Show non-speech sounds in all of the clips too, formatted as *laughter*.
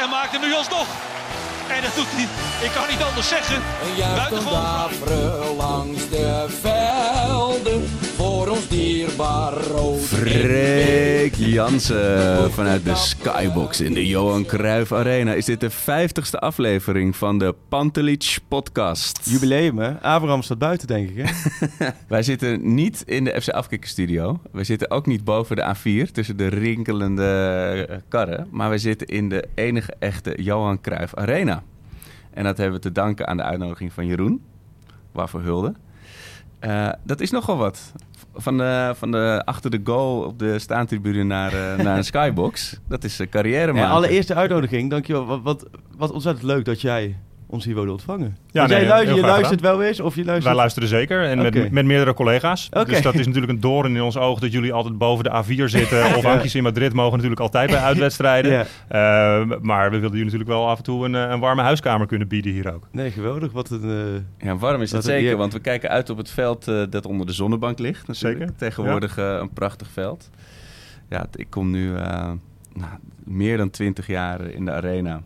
en maakt hem nu alsnog. En dat doet hij, ik kan niet anders zeggen. Buitengewoon langs de velden voor ons dierbaar rood. Freek Jansen vanuit de Skybox in de Johan Cruijff Arena. Is dit de vijftigste aflevering van de Pantelich podcast? Jubileum, hè? Abraham staat buiten, denk ik, hè? *laughs* Wij zitten niet in de FC Afkikker studio. We zitten ook niet boven de A4 tussen de rinkelende eh, karren. Maar we zitten in de enige echte Johan Cruijff Arena. En dat hebben we te danken aan de uitnodiging van Jeroen. Waarvoor hulde. Eh, dat is nogal wat. Van de, van de achter de goal op de staantribune naar, eh, naar een skybox. *laughs* Dat is uh, carrière Ja, maken. allereerste uitnodiging, dankjewel. Wat, wat, wat ontzettend leuk dat jij ons hier wilde ontvangen. Ja, nee, jij luistert, je luistert wel eens of je luistert... Wij luisteren zeker en met, met meerdere collega's. Oké. Dus dat is natuurlijk een doorn in ons oog dat jullie altijd boven de A4 zitten. *laughs* Of handjes in Madrid mogen natuurlijk altijd bij *laughs* uitwedstrijden. Ja. Eh, maar we wilden jullie natuurlijk wel af en toe een, eh, een warme huiskamer kunnen bieden hier ook. Nee, geweldig. Wat een... eh, Ja, warm is dat zeker, ja. want we kijken uit op het veld dat onder de zonnebank ligt. Natuurlijk. Zeker, Tegenwoordig een prachtig veld. Ja, ik kom nu eh, nou, meer dan twintig jaar in de arena.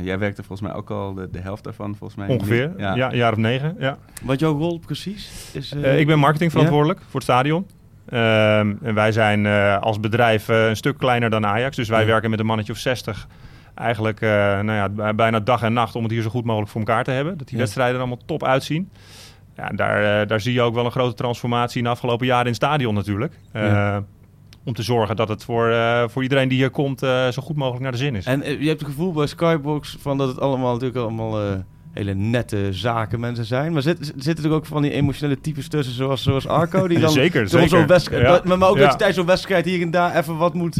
Jij werkte volgens mij ook al de, de helft daarvan, volgens mij. Ongeveer, ja. Ja. een jaar of negen. Ja. wat jouw rol precies is... eh, Eh, ik ben marketingverantwoordelijk voor het stadion. Ehm, en wij zijn eh, als bedrijf een stuk kleiner dan Ajax. Dus wij Ja. werken met een mannetje of 60. Eigenlijk eh, nou ja, bij- bijna dag en nacht om het hier zo goed mogelijk voor elkaar te hebben. Dat die Ja. wedstrijden er allemaal top uitzien. Ja, en daar, daar zie je ook wel een grote transformatie in de afgelopen jaren in het stadion natuurlijk. Eh, Ja. Om te zorgen dat het voor, eh, voor iedereen die hier komt eh, zo goed mogelijk naar de zin is. En eh, je hebt het gevoel bij Skybox van dat het allemaal natuurlijk allemaal hele nette zaken mensen zijn. Maar zit, zitten er ook van die emotionele types tussen zoals, zoals Arco? Die *laughs* dan Zeker, zeker. zo'n wedstrijd, Ja. dat- maar ook dat je tijdens zo'n wedstrijd hier en daar even wat moet...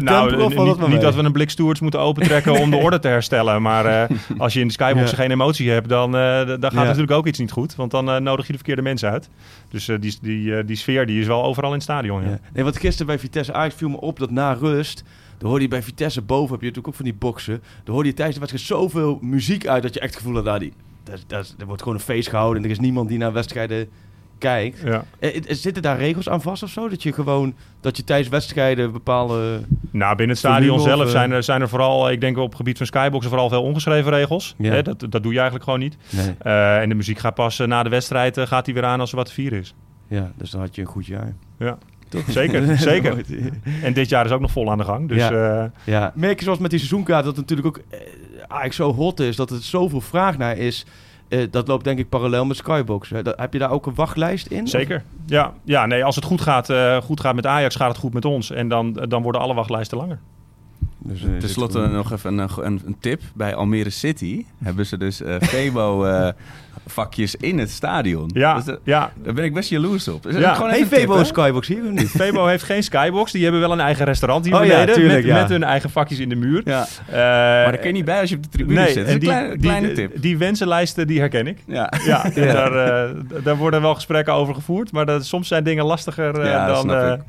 Nou, of niet, dat we een blik stewards moeten opentrekken om de orde te herstellen. Maar eh, *laughs* als je in de skybox Ja. geen emotie hebt, dan, eh, dan gaat natuurlijk ook iets niet goed. Want dan eh, nodig je de verkeerde mensen uit. Dus die, die, die sfeer die is wel overal in het stadion. Nee, want gisteren bij Vitesse Ajax viel me op dat na rust... Dan hoorde je bij Vitesse boven, heb je natuurlijk ook van die boksen. Dan hoorde je tijdens de wedstrijd zoveel muziek uit dat je echt het gevoel had... Nou, die, dat, dat, er wordt gewoon een feest gehouden en er is niemand die naar wedstrijden kijkt. Ja. Eh, eh, zitten daar regels aan vast of zo? Dat je gewoon, dat je tijdens wedstrijden bepaalde... Nou, binnen het stadion of, zelf eh, zijn er, zijn er vooral, ik denk op het gebied van skyboxen, vooral veel ongeschreven regels. Ja. Hè, dat, dat doe je eigenlijk gewoon niet. Nee. Eh, en de muziek gaat pas eh, na de wedstrijd, eh, gaat die weer aan als er wat te vieren is. Ja, dus dan had je een goed jaar. Ja, zeker, *laughs* zeker. En dit jaar is ook nog vol aan de gang. Dus Ja. eh, ja. Merk je zoals met die seizoenkaart dat het natuurlijk ook eh, eigenlijk zo hot is, dat er zoveel vraag naar is. Eh, dat loopt denk ik parallel met Skybox. hè. Dat- heb je daar ook een wachtlijst in? Zeker. Ja, ja nee, als het goed gaat, eh, goed gaat met Ajax, gaat het goed met ons. En dan, dan worden alle wachtlijsten langer. Dus, eh, Ten slotte dit- nog even een, een, een tip. Bij Almere City hebben ze dus eh Febo *laughs* eh, vakjes in het stadion. Ja, Dus, eh, ja. daar ben ik best jaloers op. Dus Ja. gewoon Hey, even een tip, Febo Skybox hier of niet? *laughs* Febo heeft geen skybox. Die hebben wel een eigen restaurant hier Oh ja, beneden. tuurlijk, met, ja. met hun eigen vakjes in de muur. Ja. Eh, Maar daar kun je niet bij als je op de tribune nee, zit. Dat is en een die, kleine, die, kleine tip. Die wensenlijsten, die herken ik. Ja. *laughs* Ja, Daar, eh, daar worden wel gesprekken over gevoerd. Maar dat, soms zijn dingen lastiger eh, Ja, dat dan...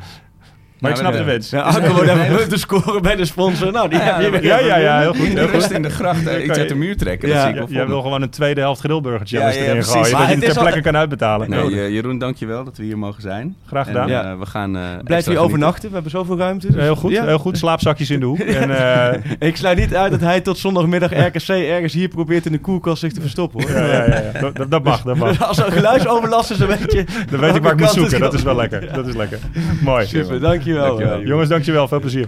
ik. Maar ik Ja, snap de wens. Ja, Akko wordt even te scoren bij de sponsor. Nou, die heb je weer. Ja, ja, ja, heel goed. De rust in de gracht eh, iets uit de muur trekken. Dat Ja. zie ik Ja, wel jij wil gewoon een tweede helft grillburger challenge Ja, ja, erin precies. gooien. Maar Dat je ter al- plekke kan uitbetalen. Nee, Nee, eh, Jeroen, dankjewel dat we hier mogen zijn. Graag gedaan. En, Ja. eh, we gaan eh, Blijf hier genieten. overnachten? We hebben zoveel ruimte. dus- Heel goed, Ja. heel goed. Slaapzakjes in de hoek. *laughs* En, eh, Ik sluit niet uit dat hij tot zondagmiddag RKC ergens hier probeert in de koelkast zich te verstoppen. Hoor. ja, ja, ja, *laughs* ja. Dat- mag, dat mag. Als er geluidsoverlast is, dan weet je... Dan weet ik waar ik moet zoeken. Dat is wel lekker. Dat is lekker. Mooi. Super, dankjewel. Dankjewel. Jongens, dankjewel. Veel plezier.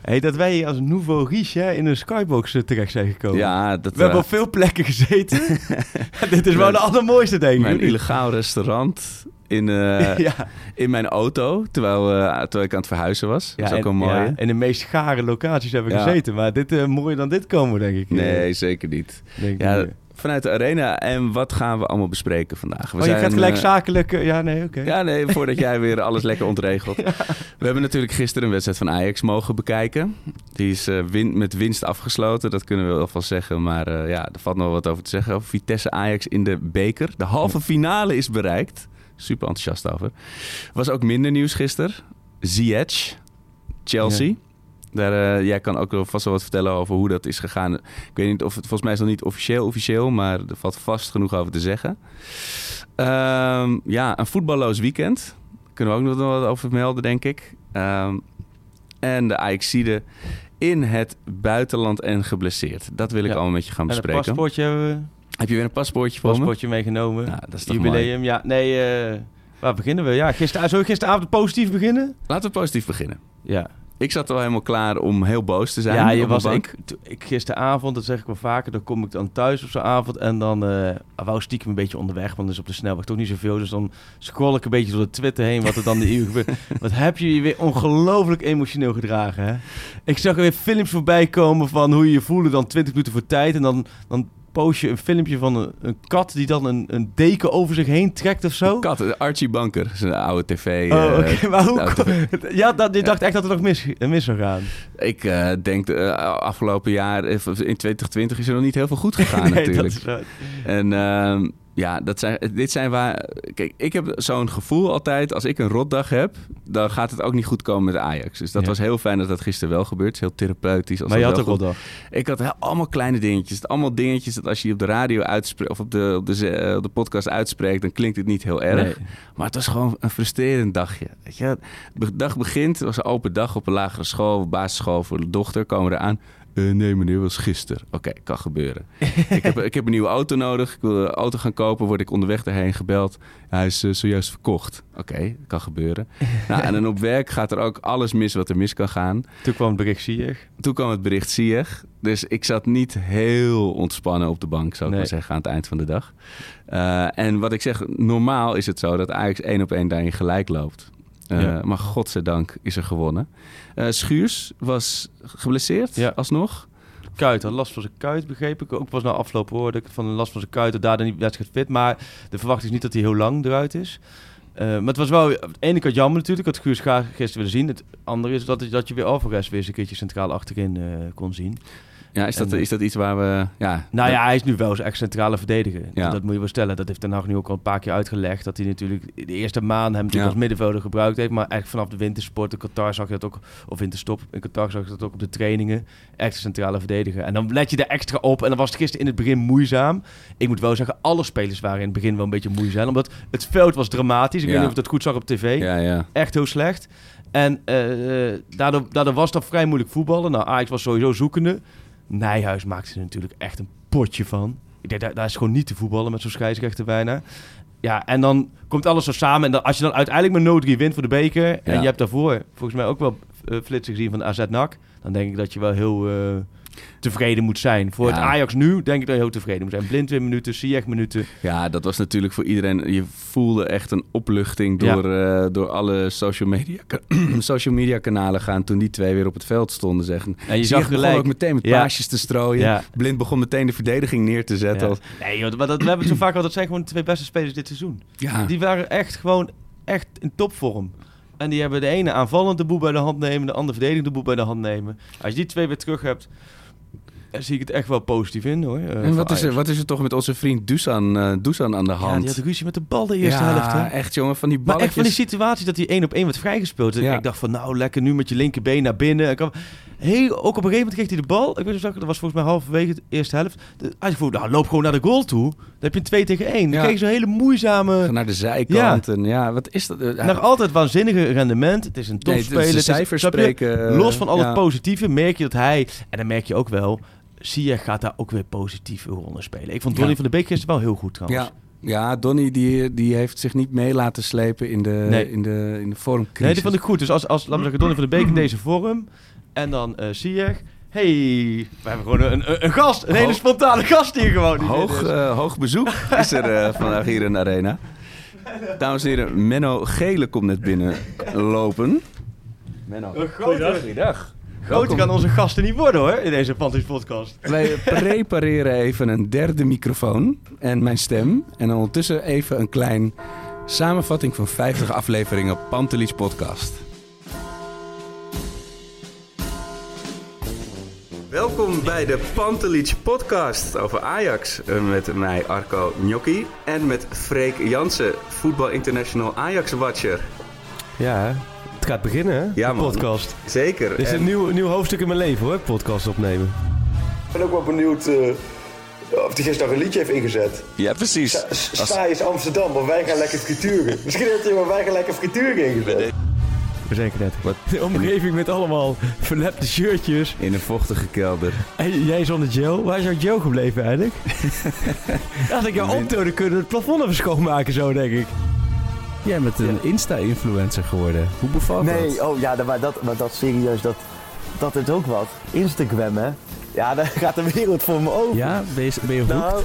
Hey, dat wij hier als nouveau riche in een skybox eh, terecht zijn gekomen. Ja, dat We hebben eh, op veel plekken gezeten. *laughs* Dit is wel de allermooiste, denk ik. mijn illegaal restaurant in, eh, *laughs* ja. in mijn auto, terwijl, terwijl ik aan het verhuizen was. dat is ook en, een mooie. ja, en de meest gare locaties hebben we Ja. gezeten. Maar dit, eh, mooier dan dit komen, denk ik. Nee, zeker niet. Denk Ja. Vanuit de arena. En wat gaan we allemaal bespreken vandaag? We Oh, je gaat gelijk eh, zakelijk... eh, ja, nee, oké. Ja, nee, voordat jij weer alles *laughs* lekker ontregelt. We hebben natuurlijk gisteren een wedstrijd van Ajax mogen bekijken. Die is eh, win met winst afgesloten, dat kunnen we wel van zeggen. Maar ja, er valt nog wat over te zeggen. Over Vitesse Ajax in de beker. De halve finale is bereikt. Super enthousiast over. Was ook minder nieuws gisteren. Ziyech, Chelsea. Ja. Daar, eh, jij kan ook vast wel wat vertellen over hoe dat is gegaan. Ik weet niet of het volgens mij is nog niet officieel officieel, maar er valt vast genoeg over te zeggen. Ehm, ja, een voetballoos weekend. Kunnen we ook nog wel wat over melden, denk ik. Ehm, en de Ajaxide in het buitenland en geblesseerd. Dat wil ik Ja. allemaal met je gaan En een bespreken. paspoortje hebben we. Heb je weer een paspoortje voor me? Paspoortje meegenomen. Ja, dat is toch Jubileum. Ja, nee... eh, waar beginnen we? Ja, gister, zullen we gisteravond positief beginnen? Laten we positief beginnen. Ja. Ik zat al helemaal klaar om heel boos te zijn. ja, je was, ik, ik gisteravond, dat zeg ik wel vaker, dan kom ik dan thuis op zo'n avond en dan eh wou stiekem een beetje onderweg, want dus op de snelweg toch niet zoveel. Dus dan scroll ik een beetje door de Twitter heen wat er dan de uur gebeurt. *laughs* Wat heb je je weer ongelooflijk emotioneel gedragen, hè? Ik zag er weer films voorbij komen van hoe je je voelde dan 20 minuten voor tijd en dan, dan post je een filmpje van een, een kat die dan een, een deken over zich heen trekt of zo. Kat, Archie Banker, zijn oude tv. Oh, eh, oké, maar *laughs* hoe... TV. *laughs* Ja, dat, je dacht echt dat het nog mis, mis zou gaan. Ik eh, denk, eh, afgelopen jaar, eh, in 2020 is er nog niet heel veel goed gegaan *laughs* Nee, natuurlijk. dat is En ehm, ja, dat zijn, dit zijn waar... Kijk, ik heb zo'n gevoel altijd, als ik een rotdag heb, dan gaat het ook niet goed komen met Ajax. Dus dat Ja. was heel fijn dat dat gisteren wel gebeurt. Het is heel therapeutisch. Als Maar je had wel ook wel goed- dag. Ik had heel- allemaal kleine dingetjes. Allemaal dingetjes dat als je op de radio uitspreekt, of op de, op de, ze- eh, op de podcast uitspreekt, dan klinkt het niet heel erg. Nee. Maar het was gewoon een frustrerend dagje. Weet je? De dag begint, het was een open dag op een lagere school, basisschool voor de dochter. Komen we eraan. Eh, nee meneer, was gisteren. Oké, kan gebeuren. ik, heb, ik heb een nieuwe auto nodig. Ik wil een auto gaan kopen. Word ik onderweg daarheen gebeld. Hij is eh, zojuist verkocht. Oké, kan gebeuren. *laughs* nou, en dan op werk gaat er ook alles mis wat er mis kan gaan. Toen kwam het bericht Ziyech. Toen kwam het bericht Ziyech. Dus ik zat niet heel ontspannen op de bank, zou ik Nee. maar zeggen, aan het eind van de dag. Eh, en wat ik zeg, normaal is het zo dat Ajax één op één daarin gelijk loopt. Eh, Ja. Maar godzijdank is er gewonnen. Eh, Schuurs was geblesseerd, Ja. alsnog. Kuit had last van zijn kuit, begreep ik. Ook pas na afloop hoorde ik van een last van zijn kuit. Dat daardoor niet wedstrijd fit. Maar de verwachting is niet dat hij heel lang eruit is. Eh, maar het was wel aan de ene kant jammer natuurlijk. Ik had Guus graag gisteren willen zien. Het andere is dat, dat je weer Alvarez weer eens een keertje centraal achterin kon zien. Ja, is dat, En, is dat iets waar we... Ja, Nou dat- ja, hij is nu wel eens echt centrale verdediger. Ja. Dat moet je wel stellen. Dat heeft Den Haag nu ook al een paar keer uitgelegd. Dat hij natuurlijk de eerste maanden hem natuurlijk Ja. als middenvelder gebruikt heeft. Maar eigenlijk vanaf de wintersport in Qatar zag je dat ook. Of winterstop in Qatar zag je dat ook op de trainingen. Echt centrale verdediger. En dan let je er extra op. En dan was het gisteren in het begin moeizaam. Ik moet wel zeggen, alle spelers waren in het begin wel een beetje moeizaam. Omdat het veld was dramatisch. Ik weet niet of je dat goed zag op tv. ja, ja. Echt heel slecht. En eh, eh, daardoor, daardoor was dat vrij moeilijk voetballen. Nou, Ajax was sowieso zoekende. Nijhuis maakte er natuurlijk echt een potje van. Ik denk, daar, daar is gewoon niet te voetballen met zo'n scheidsrechter bijna. Ja, en dan komt alles zo samen. En dan, als je dan uiteindelijk met 0-3 wint voor de beker... en Ja. je hebt daarvoor volgens mij ook wel eh, flitsen gezien van AZ NAC... dan denk ik dat je wel heel eh, tevreden moet zijn. Voor het Ja. Ajax nu denk ik dat je heel tevreden moet zijn. Blind weer minuten, Ziyech minuten. Ja, dat was natuurlijk voor iedereen. Je voelde echt een opluchting Ja. door, eh, door alle social media, *clears throat* social media kanalen gaan toen die twee weer op het veld stonden. Zeggen. En je Ziyech zag begon gelijk... ook meteen met paasjes te strooien. Blind begon meteen de verdediging neer te zetten. Als- Nee, joh, maar dat, we hebben het zo vaak al. Dat zijn gewoon de twee beste spelers dit seizoen. Die waren echt gewoon echt in topvorm. En die hebben de ene aanvallend de boel bij de hand nemen, de andere verdedigend de boel bij de hand nemen. Als je die twee weer terug hebt, zie ik het echt wel positief in hoor. eh, En wat is, er, wat is er toch met onze vriend Dusan, eh Dusan aan de Ja, hand? die had ruzie met de bal de eerste Ja, helft. Hè? echt jongen, van die Maar balletjes. echt van die situatie dat hij één op één werd vrijgespeeld. Dus Ja. Ik dacht van nou lekker nu met je linkerbeen naar binnen. Ik kwam- Heel, ook op een gegeven moment kreeg hij de bal. Ik weet niet of dat was volgens mij halverwege de eerste helft. De- Hij voelde, nou loop gewoon naar de goal toe. Dan heb je een 2 tegen 1. Dan Ja. kreeg je zo'n hele moeizame... Naar de zijkant. En ja, wat is dat? Eh, Nog altijd waanzinnige rendement. Het is een Nee, topspeler. de Het is- cijfers spreken, eh, Los van al ja. het positieve merk je dat hij... En dan merk je ook wel... Ziyech gaat daar ook weer positief een rol in spelen. Ik vond Donny Ja. van de Beek gisteren wel heel goed trouwens. Ja, ja Donny die, die heeft zich niet mee laten slepen in de, Nee. in de, in de vormcrisis. Nee, dat vond ik goed. Dus als, als laten we zeggen, Donny van de Beek in deze vorm. En dan eh Ziyech. Hey, we hebben gewoon een, een, een gast. Een hele spontane gast hier gewoon. Hoog, eh, hoog bezoek is er eh, vandaag hier in de arena. Dames en heren, Menno Gele komt net binnen lopen. Menno, goeiedag. Grote kan onze gasten niet worden hoor, in deze Panties podcast. Wij *laughs* prepareren even een derde microfoon en mijn stem. En ondertussen even een klein samenvatting van 50 afleveringen Pantelis podcast. Welkom bij de Pantelich podcast over Ajax. Eh, Met mij Arco Gnocchi en met Freek Jansen, Voetbal International Ajax-watcher. Ja, gaat beginnen, hè? Ja, de man. podcast. Zeker. Dit is En- een nieuw, nieuw hoofdstuk in mijn leven, hoor, podcast opnemen. Ik ben ook wel benieuwd eh, of hij gisteren een liedje heeft ingezet. Ja, precies. Sta- Sta is Amsterdam, maar wij gaan lekker frituren. *laughs* Misschien heeft hij wel wij gaan lekker frituren ingezet. Zeker net. De omgeving met allemaal verlepte shirtjes. In een vochtige kelder. En jij zonder Joe. Waar is jouw Joe gebleven eigenlijk? *laughs* Als ik jou optonen, kunnen we het plafond even schoonmaken zo, denk ik. Jij bent een Insta-influencer geworden. Hoe bevalt dat? Nee, oh ja, maar dat, maar dat serieus, dat, dat is ook wat. Instagram, hè? Ja, daar *laughs* gaat de wereld voor me open. Ja, ben je, ben je hoekt? Nou,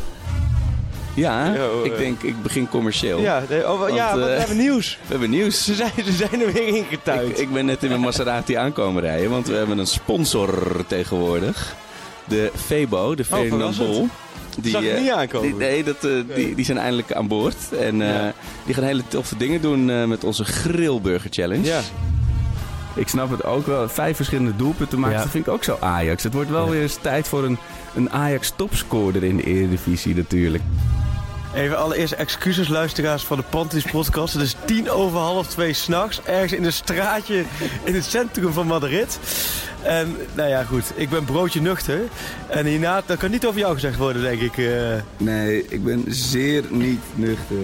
Ja, Yo, ik denk, ik begin commercieel. Ja, nee, oh, Want, ja, want we eh, hebben nieuws. *laughs* We hebben nieuws. Ze zijn, ze zijn er weer ingetuind. Ik, ik ben net in mijn Maserati aankomen rijden, want we hebben een sponsor tegenwoordig. De Febo, de Ferdinand verrassend. Bol. Zag ik eh, niet aankomen. Die, nee, dat, eh, die, die zijn eindelijk aan boord. En eh, Ja. die gaan hele toffe dingen doen eh, met onze Grillburger Challenge. Ja. Ik snap het ook wel. Vijf verschillende doelpunten maken, Ja. dat vind ik ook zo Ajax. Het wordt wel weer eens tijd voor een, een Ajax topscorer in de Eredivisie natuurlijk. Even allereerst excuses luisteraars van de Panties podcast. Het is tien over half twee s'nachts. Ergens in een straatje in het centrum van Madrid. En nou ja, goed. Ik ben broodje nuchter. En hierna, dat kan niet over jou gezegd worden, denk ik. eh. Nee, ik ben zeer niet nuchter.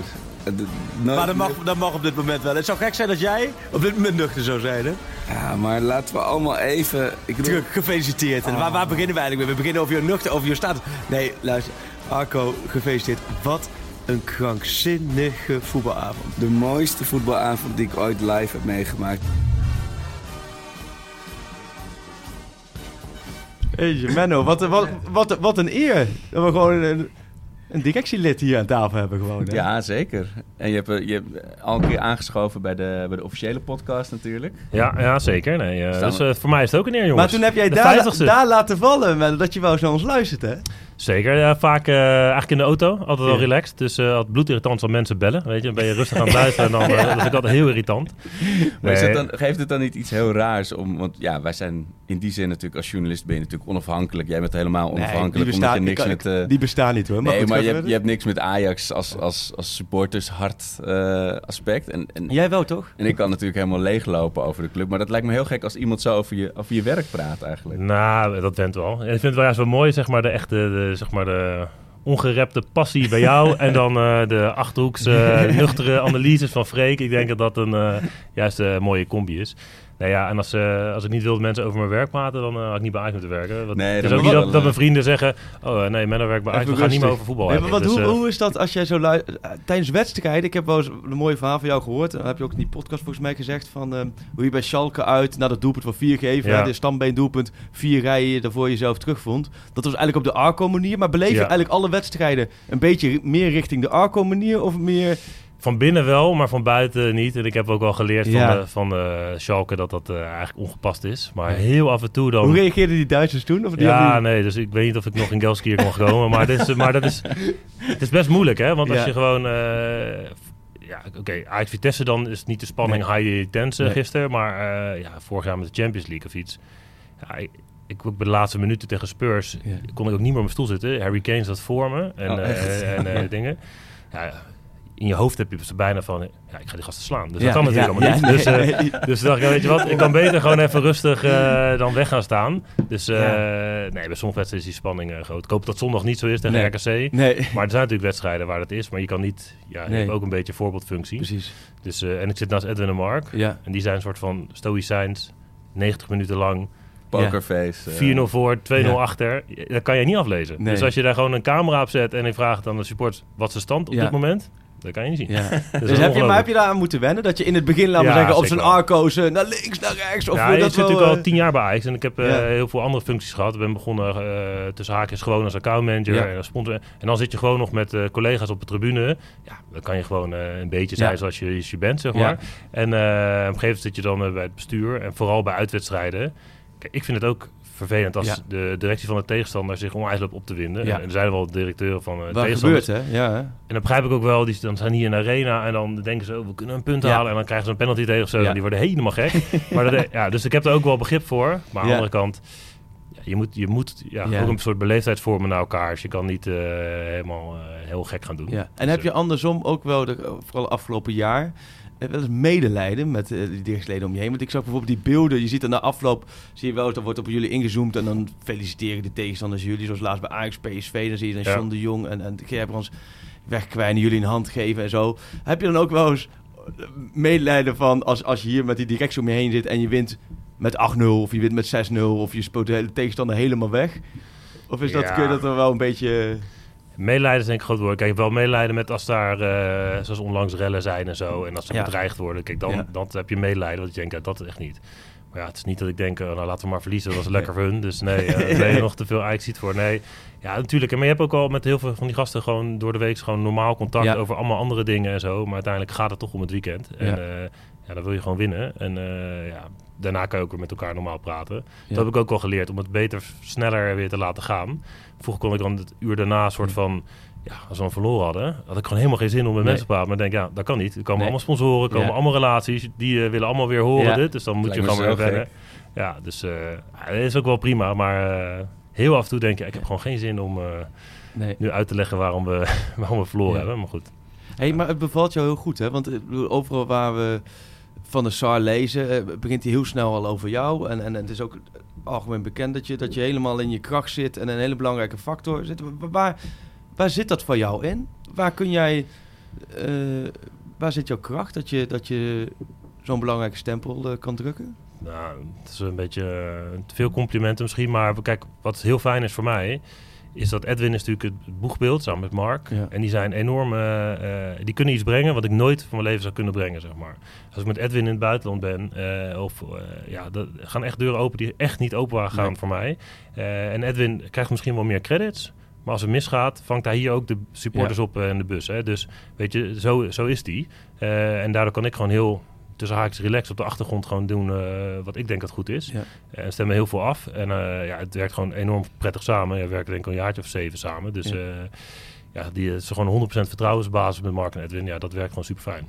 Nooit maar dat mag, dat mag op dit moment wel. Het zou gek zijn dat jij op dit moment nuchter zou zijn, hè? Ja, maar laten we allemaal even... Ik bedoel, gefeliciteerd. En waar, waar beginnen we eigenlijk mee? We beginnen over je nuchter, over je status. Nee, luister. Arco, gefeliciteerd. Wat een krankzinnige voetbalavond. de mooiste voetbalavond die ik ooit live heb meegemaakt. Jeetje, Menno, wat, wat, wat, wat een eer. Dat we gewoon een, een directielid hier aan tafel hebben gewoon. Hè? Ja, zeker. En je hebt, eh, je hebt al een keer aangeschoven bij de, bij de officiële podcast natuurlijk. Ja, ja zeker. Nee, eh, dus, eh, voor mij is het ook een eer, jongens. Maar toen heb jij daar, 50ste. daar laten vallen, Menno, dat je wel eens naar ons luistert, hè? Zeker, ja, vaak eh, eigenlijk in de auto. Altijd wel relaxed. Dus eh als het bloedirritant als mensen bellen. Weet je, dan ben je rustig aan het *laughs* luisteren. En dan eh, dat vind ik altijd heel irritant. Maar is Nee. het dan, geeft het dan niet iets heel raars om... Want ja, wij zijn in die zin natuurlijk als journalist ben je natuurlijk onafhankelijk. Jij bent helemaal onafhankelijk die, omdat je bestaan, niks ik- met... eh, die bestaan niet hoor. Maar nee, goed, maar je hebt, je hebt niks met Ajax als, als, als supporters hart eh, aspect. En, en, Jij wel toch? en ik kan natuurlijk helemaal leeglopen over de club. Maar dat lijkt me heel gek als iemand zo over je, over je werk praat eigenlijk. Nou, dat went wel. En ik vind het wel juist wel mooi, zeg maar, de echte, de, zeg maar, de ongerepte passie bij jou. *laughs* en dan eh, de achterhoekse, *laughs* nuchtere analyses van Freek. Ik denk dat dat een eh, juist een mooie combi is. Nou ja, en als, eh, als ik niet wil dat mensen over mijn werk praten, dan eh, had ik niet bij Ajax moeten werken. Want Nee, het is ook niet dat, mijn eh, vrienden zeggen, oh nee, Menno werkt bij Ajax, we gaan niet meer over voetbal Nee, maar wat, Dus, hoe, hoe is dat als jij zo tijdens wedstrijden? Ik heb wel eens een mooie verhaal van jou gehoord. Dat heb je ook in die podcast volgens mij gezegd van hoe je bij Schalke uit naar dat doelpunt van vier geven, Ja. de stambeen doelpunt, vier rijen daarvoor jezelf terugvond. Dat was eigenlijk op de Arco manier. Maar beleef je Ja. eigenlijk alle wedstrijden een beetje meer richting de Arco manier of meer? Van binnen wel, maar van buiten niet. En ik heb ook wel geleerd Ja. van, de, van de Schalke dat dat eh, eigenlijk ongepast is. Maar heel af en toe dan... Hoe reageerden die Duitsers toen? Of die ja, nee, dus ik weet niet of ik nog in Gelskier kon komen. Maar, dit is, maar dat is, het is best moeilijk, hè? Want als Ja. je gewoon... eh, ja, oké, uit Vitesse dan is niet de spanning high intense Nee. gisteren. Maar eh, ja, vorig jaar met de Champions League of iets. Ja, ik, ik ook bij de laatste minuten tegen Spurs kon ik ook niet meer op mijn stoel zitten. Harry Kane zat voor me en, Oh, eh, en eh, *laughs* dingen. Ja, in je hoofd heb je ze bijna van, ja, ik ga die gasten slaan. Dus Ja, dat kan natuurlijk ja, allemaal ja, niet. Dus, eh, *laughs* nee. dus dacht ik, weet je wat, ik kan beter gewoon even rustig eh, dan weg gaan staan. Dus eh, Ja. nee, bij sommige wedstrijden is die spanning eh, groot. Ik hoop dat zondag niet zo is tegen Nee. RKC. Nee. Maar er zijn natuurlijk wedstrijden waar dat is, maar je kan niet, ja, je Nee. hebt ook een beetje voorbeeldfunctie. Precies. Dus, eh, en ik zit naast Edwin en Mark. Ja. En die zijn een soort van stoïcijns, 90 minuten lang. Pokerface, eh. 4-0 voor, 2-0 Ja. achter. Dat kan je niet aflezen. Nee. Dus als je daar gewoon een camera op zet en ik vraag dan de supporters wat is de stand op Ja. dit moment, dat kan je niet zien. Ja. *laughs* Dus heb je, maar heb je daar aan moeten wennen? Dat je in het begin, laten we Ja, zeggen, op zijn arco's naar links, naar rechts? Of ja, ik dat zit wel, natuurlijk al eh, tien jaar bij Ajax en ik heb eh, heel veel andere functies gehad. Ik ben begonnen eh, tussen haakjes gewoon als accountmanager en als sponsor. En dan zit je gewoon nog met collega's op de tribune. Ja, dan kan je gewoon een beetje zijn zoals je, je bent, zeg maar. En op een gegeven moment zit je dan bij het bestuur en vooral bij uitwedstrijden. Kijk, ik vind het ook vervelend als Ja. de directie van de tegenstander zich onwijs loopt op te winden. Ja. En er zijn wel directeuren van eh Waar tegenstanders. gebeurt, hè? Ja, hè? En dan begrijp ik ook wel, die dan zijn hier in de arena en dan denken ze, oh, we kunnen een punt Ja. halen. En dan krijgen ze een penalty tegen of zo. Die worden helemaal gek. *laughs* maar dat, ja, dus ik heb er ook wel begrip voor. Maar aan de andere kant, ja, je moet, je moet ja, ook een soort beleefdheid vormen naar elkaar. Dus je kan niet eh, helemaal eh, heel gek gaan doen. Ja. En heb je andersom ook wel, de, vooral afgelopen jaar, eh, wel eens medelijden met eh, die dichtsleden om je heen? Want ik zag bijvoorbeeld die beelden, je ziet dan na afloop, zie je wel, eens, dan wordt op jullie ingezoomd en dan feliciteren de tegenstanders jullie, zoals laatst bij Ajax PSV, dan zie je dan Ja. John de Jong en, en Gerbrands wegkwijnen, jullie een hand geven en zo. Heb je dan ook wel eens eh, medelijden van, als, als je hier met die directie om je heen zit en je wint met 8-0 of je wint met 6-0 of je speelt de hele tegenstander helemaal weg? Of is dat, Ja. kun je dat er wel een beetje... Medelijden is denk ik groot woord. Kijk, wel medelijden met als daar, eh, zoals onlangs rellen zijn en zo. En als ze Ja. bedreigd worden. Kijk, dan, Ja. dan heb je medelijden. Want je denkt, ja, dat is echt niet. Maar ja, het is niet dat ik denk, oh, nou laten we maar verliezen. Dat was lekker voor hun. Dus nee, uh, daar ben je nog te veel Ajax ziet voor. Nee, ja, natuurlijk. Maar je hebt ook al met heel veel van die gasten gewoon door de week gewoon normaal contact Ja. over allemaal andere dingen en zo. Maar uiteindelijk gaat het toch om het weekend. En Ja. ja, ja dan wil je gewoon winnen. En eh, ja, daarna kan je ook weer met elkaar normaal praten. Ja. Dat heb ik ook wel geleerd om het beter, sneller weer te laten gaan. Vroeger kon ik dan het uur daarna soort van... Ja, als we dan verloren hadden, had ik gewoon helemaal geen zin om met Nee. mensen te praten. Maar ik denk, ja, dat kan niet. Er komen Nee. allemaal sponsoren, er komen Ja. allemaal relaties. Die eh, willen allemaal weer horen Ja. dit. Dus dan moet Lijkt je gewoon weer wennen. Ja, dus eh, dat is ook wel prima. Maar eh, heel af en toe denk je, ik heb gewoon geen zin om Nee. nu uit te leggen waarom we, *laughs* waarom we verloren hebben. Maar goed. Hey, maar het bevalt jou heel goed, hè? Want ik overal waar we van de SAR lezen, eh, begint hij heel snel al over jou. En, en, het is ook algemeen bekend dat je, dat je helemaal in je kracht zit en een hele belangrijke factor zit. Wa- Waar, waar zit dat voor jou in? Waar kun jij, eh, waar zit jouw kracht dat je, dat je zo'n belangrijke stempel eh, kan drukken? Nou, het is een beetje te veel complimenten misschien. Maar kijk, wat heel fijn is voor mij... is dat Edwin is natuurlijk het boegbeeld samen met Mark. Ja. En die zijn enorm... eh, eh, die kunnen iets brengen wat ik nooit van mijn leven zou kunnen brengen, zeg maar. Als ik met Edwin in het buitenland ben... eh, of eh, ja, er gaan echt deuren open die echt niet open waren gaan Nee. voor mij. En Edwin krijgt misschien wel meer credits... Maar als het misgaat, vangt hij hier ook de supporters Ja. op in de bus. Hè? Dus weet je, zo, zo is die. En daardoor kan ik gewoon heel tussen haakjes relaxed op de achtergrond gewoon doen eh, wat ik denk dat goed is. Ja. En stemmen heel veel af. En eh, ja, het werkt gewoon enorm prettig samen. Ja, we werken denk ik al een jaartje of zeven samen. Dus Ja. ja, ja die is gewoon 100% vertrouwensbasis met Mark en Edwin. Ja, dat werkt gewoon super fijn.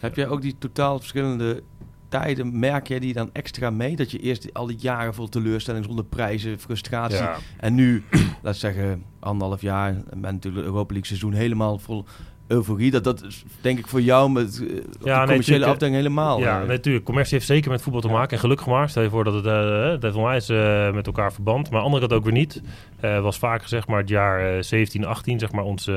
Heb jij ook die totaal verschillende tijden, merk jij die dan extra mee? Dat je eerst al die jaren vol teleurstelling zonder prijzen, frustratie. Ja. En nu, *clears throat* laat ik zeggen, anderhalf jaar, en met natuurlijk Europa League seizoen helemaal vol euforie. Dat, dat is denk ik voor jou met eh, op de commerciële eh, afdeling helemaal. Ja, eh, natuurlijk. Commercie heeft zeker met voetbal te maken. En gelukkig maar. Stel je voor dat het, het heeft onwijs eh, met elkaar verband. Maar andere kant ook weer niet. Was vaak gezegd maar het jaar eh 17, 18, zeg maar ons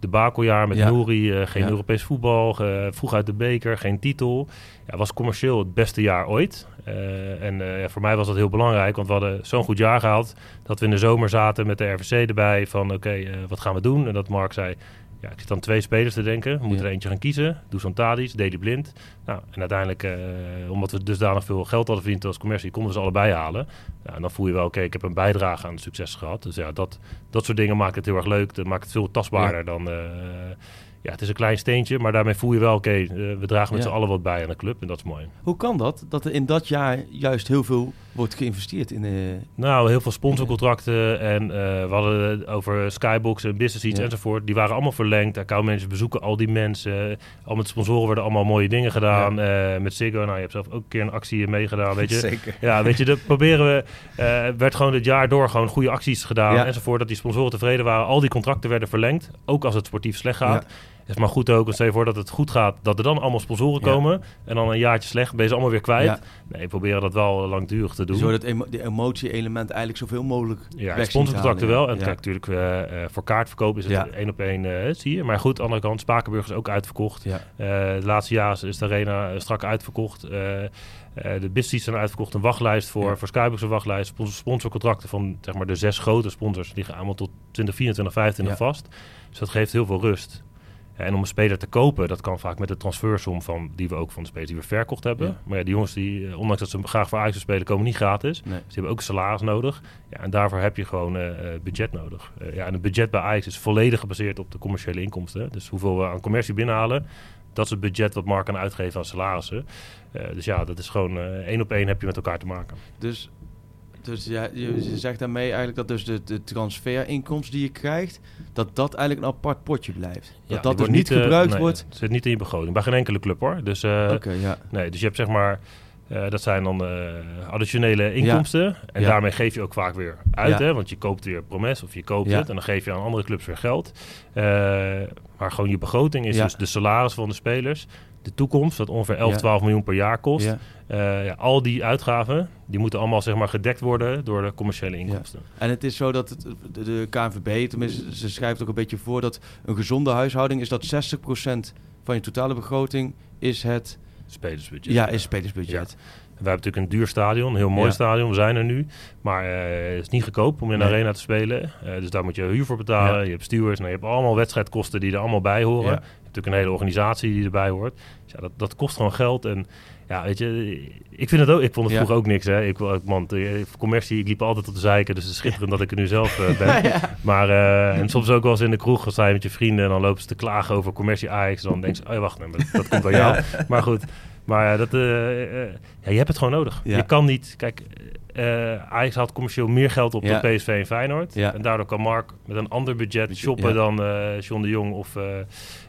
debakeljaar met Ja. Nouri. geen Ja. Europees voetbal, vroeg uit de beker, geen titel. Ja, was commercieel het beste jaar ooit. En ja, voor mij was dat heel belangrijk, want we hadden zo'n goed jaar gehaald... dat we in de zomer zaten met de RVC erbij van oké, wat gaan we doen? En dat Mark zei, ja, ik zit aan twee spelers te denken. We moeten Ja. er eentje gaan kiezen. Dusan Tadic, Deli Blind. Nou, en uiteindelijk, eh, omdat we dusdanig veel geld hadden verdiend als commercie, konden we ze allebei halen. Ja, en dan voel je wel, oké, ik heb een bijdrage aan het succes gehad. Dus ja, dat, dat soort dingen maakt het heel erg leuk. Dat maakt het veel tastbaarder dan, eh, ja, het is een klein steentje, maar daarmee voel je wel, oké, eh, we dragen met Ja. z'n allen wat bij aan de club en dat is mooi. Hoe kan dat? Dat er in dat jaar juist heel veel wordt geïnvesteerd in... eh, Nou, heel veel sponsorcontracten en eh, we hadden over Skybox en Business Ja. enzovoort. Die waren allemaal verlengd. Accountmanagers bezoeken al die mensen. Al met sponsoren werden allemaal mooie dingen gedaan. Eh, met Ziggo, nou, je hebt zelf ook een keer een actie meegedaan, weet je. *laughs* Zeker. Ja, weet je, dat proberen we... werd gewoon het jaar door gewoon goede acties gedaan Ja. enzovoort. Dat die sponsoren tevreden waren. Al die contracten werden verlengd. Ook als het sportief slecht gaat. Is maar goed ook. Want stel je voor dat het goed gaat, dat er dan allemaal sponsoren Ja. komen. En dan een jaartje slecht, ben je ze allemaal weer kwijt. Ja. Nee, we proberen dat wel langdurig te doen. Zo dat emo de emotie-element eigenlijk zoveel mogelijk Ja, het sponsorcontracten wel. En Ja. kijk, natuurlijk eh, eh, voor kaartverkoop is het Ja. één op één, eh, zie je. Maar goed, aan de andere kant, Spakenburg is ook uitverkocht. Ja. De laatste jaren is de arena strak uitverkocht. De business zijn uitverkocht. Een wachtlijst voor, Ja. voor Skybox een wachtlijst. Spons- Sponsorcontracten van zeg maar, de zes grote sponsors liggen allemaal tot 2024, 2025 Ja. vast. Dus dat geeft heel veel rust. En om een speler te kopen, dat kan vaak met de transfersom van die we ook van de spelers die we verkocht hebben. Ja. Maar ja, die jongens die, eh, ondanks dat ze graag voor Ajax spelen, komen niet gratis. Nee. Ze hebben ook salaris nodig. Ja, en daarvoor heb je gewoon eh, eh, budget nodig. Ja, en het budget bij Ajax is volledig gebaseerd op de commerciële inkomsten. Dus hoeveel we aan commercie binnenhalen, dat is het budget wat Mark kan uitgeven aan salarissen. Dus ja, dat is gewoon één op één heb je met elkaar te maken. Dus, dus ja, je, zegt daarmee eigenlijk dat dus de, de transferinkomsten die je krijgt, dat dat eigenlijk een apart potje blijft. Dat Ja, dat dus niet eh, gebruikt nee, wordt. Het zit niet in je begroting. Bij geen enkele club hoor. Dus, eh, ja. nee, dus je hebt zeg maar... eh, dat zijn dan additionele inkomsten. En daarmee geef je ook vaak weer uit. Hè? Want je koopt weer Promes of je koopt het. En dan geef je aan andere clubs weer geld. Maar gewoon je begroting is dus de salaris van de spelers. De toekomst, dat ongeveer 11, Ja. 12 miljoen per jaar kost. Ja. Eh, ja, al die uitgaven, die moeten allemaal zeg maar, gedekt worden door de commerciële inkomsten. En het is zo dat het, de, de KNVB, tenminste, ze schrijft ook een beetje voor dat een gezonde huishouding is dat 60% van je totale begroting is het Spelersbudget. Ja, is spelersbudget. We hebben natuurlijk een duur stadion, een heel mooi Ja. stadion. We zijn er nu. Maar eh, het is niet goedkoop om in de Nee. arena te spelen. Eh, dus daar moet je huur voor betalen. Ja. Je hebt stewards. Nou, je hebt allemaal wedstrijdkosten die er allemaal bij horen. Ja. Natuurlijk een hele organisatie die erbij hoort. Dus ja, dat, dat kost gewoon geld. En ja, weet je, ik vind het ook. Ik vond het Ja. vroeger ook niks. Hè. Ik, man, de commercie, ik liep altijd op de zeiken. Dus het is schitterend dat ik er nu zelf eh, ben. *laughs* Ja. Maar eh, en soms ook wel eens in de kroeg. Sta je met je vrienden en dan lopen ze te klagen over commercie Ajax. Dan denk je, oh ja, wacht, nee, maar dat, dat komt aan jou. *laughs* Maar goed, maar dat, eh, eh, ja, je hebt het gewoon nodig. Je kan niet, kijk, eh Ajax haalt commercieel meer geld op Ja. dan PSV en Feyenoord. Ja. En daardoor kan Mark met een ander budget shoppen ja. dan eh John de Jong of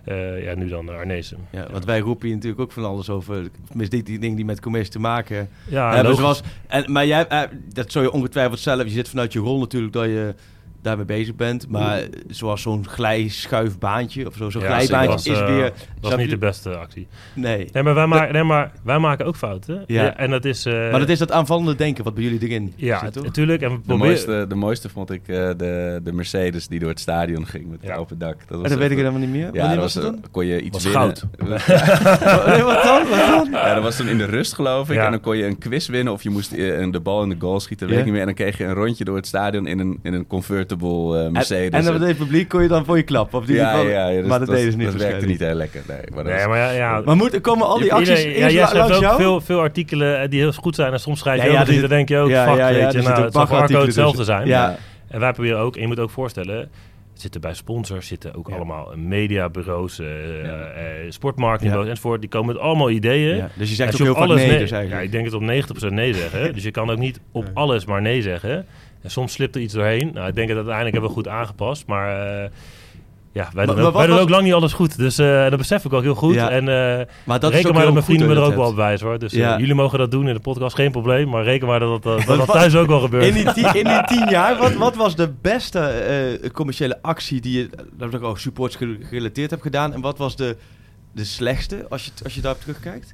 eh, ja, nu dan Arnezen. Ja, want wij roepen hier natuurlijk ook van alles over. Die, die dingen die met commercie te maken Ja, hebben. Zoals, en, maar jij, dat zou je ongetwijfeld zelf. Je zit vanuit je rol natuurlijk dat je daarmee bezig bent. Maar zoals zo'n glijschuifbaantje of zo, zo'n Ja, glijbaantje was, is eh, weer... was snap niet je? de beste actie. Nee. Nee, maar wij, maken, nee, maar wij maken ook fouten. Ja. Ja, en dat is... eh, maar dat is dat aanvallende denken wat bij jullie erin Ja, zit, toch? natuurlijk. En we De mooiste, de mooiste vond ik eh, de, de Mercedes die door het stadion ging met het open dak. Dat, Oh, dat weet ik helemaal niet meer. Ja, dat was eh, dan? kon je iets Was winnen. *laughs* goud. Nee, wat dan? Wat dan? *laughs* Ja, dat was toen in de rust geloof ik. Ja. En dan kon je een quiz winnen of je moest eh, de bal in de goal schieten. Weet ik niet meer. En dan kreeg je een rondje door het stadion in een, in een convertible eh, En, Mercedes. en dan met het publiek kon je dan voor je klap. Of die ja, ja, ja, dus maar dat deden ze niet Dat werkte niet heel lekker. Nee, maar, dat Nee, was- maar ja, ja, Maar moet, komen al die acties iedereen- ja, jij schrijft ook jou? veel, veel artikelen eh, die heel goed zijn. En soms schrijf je Ja, ook ja, die, dan denk je ook, ja, fuck, ja, ja, weet je. zitten Nou, ook het zal voor Arco hetzelfde zijn. Ja. En wij proberen ook, en je moet ook voorstellen... zitten bij sponsors, zitten ook allemaal mediabureaus, eh eh, sportmarketingbureaus Ja. enzovoort. Die komen met allemaal ideeën. Ja, dus je zegt En ook heel vaak alles nee dus eigenlijk. Ja, ik denk het op 90% nee zeggen. *laughs* dus je kan ook niet op alles maar nee zeggen. En soms slipt er iets doorheen. Nou, ik denk dat uiteindelijk hebben we goed aangepast. Maar eh, ja, wij, doen, ook, wij doen was- ook lang niet alles goed. Dus eh, dat besef ik ook heel goed. Ja. En eh Maar dat reken maar dat mijn vrienden me er ook wel op wijzen hoor. Dus Ja. jullie mogen dat doen in de podcast, geen probleem. Maar reken maar dat dat, dat, thuis ook wel gebeurt. In die, tien, in die tien *laughs* jaar, wat, wat was de beste commerciële actie die je, dat ik ook supports ge- gerelateerd hebt gedaan? En wat was de, de slechtste, als je, als je daarop terugkijkt?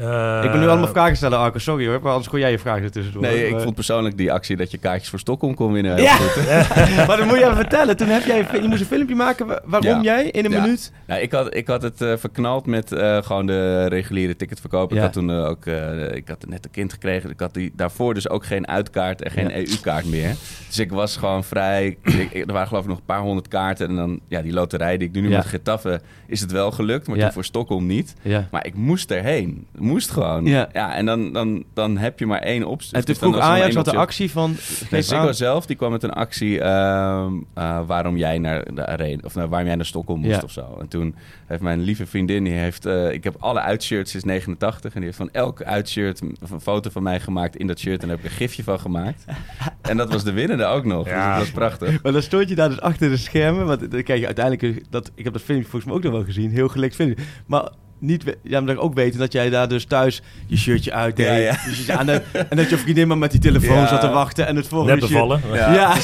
Eh, ik ben nu allemaal vragen stellen, Arco. Sorry hoor, maar anders gooi jij je vragen er tussendoor. Nee, ik vond persoonlijk die actie dat je kaartjes voor Stockholm kon winnen heel Ja. goed. *laughs* maar dan moet je even vertellen. Toen heb jij, je moest een filmpje maken. wa- Waarom Ja. jij in een Ja. minuut? Ja, ik, had, ik had het eh, verknald met eh, gewoon de reguliere ticketverkoop. Ik had toen ook eh, ik had net een kind gekregen. Ik had die, daarvoor dus ook geen uitkaart en geen Ja. EU-kaart meer. Dus ik was gewoon vrij... ik- er waren geloof ik nog een paar honderd kaarten. En dan, ja, die loterij die ik doe nu Ja. met Getafe, is het wel gelukt. Maar Ja. toen voor Stockholm niet. Ja. Maar ik moest erheen. Moest gewoon. Ja. Ja, en dan, dan, dan heb je maar één optie. En toen Dus vroeg Ajax wat de actie van... Nee, geef Ziggo aan. zelf die kwam met een actie ehm, eh, waarom jij naar de arena of nou, waarom jij naar Stockholm moest Ja. of zo. En toen heeft mijn lieve vriendin die heeft, eh, ik heb alle uitshirts sinds 89 en die heeft van elk uitshirt een een foto van mij gemaakt in dat shirt en daar heb ik een gifje van gemaakt. *laughs* en dat was de winnende ook nog. Dus dat was prachtig. *laughs* Maar dan stond je daar dus achter de schermen. Want dan krijg je uiteindelijk... Dat, ik heb dat filmpje volgens mij ook nog wel gezien. Heel gelikt filmpje. Maar niet, we- ja, maar ook weten dat jij daar dus thuis je shirtje uitdeed. Ja, ja. Dus je aan de, en dat je vriendin maar met die telefoon Ja. zat te wachten. En het volgende Net shirt- bevallen. Ja, *laughs* Ja.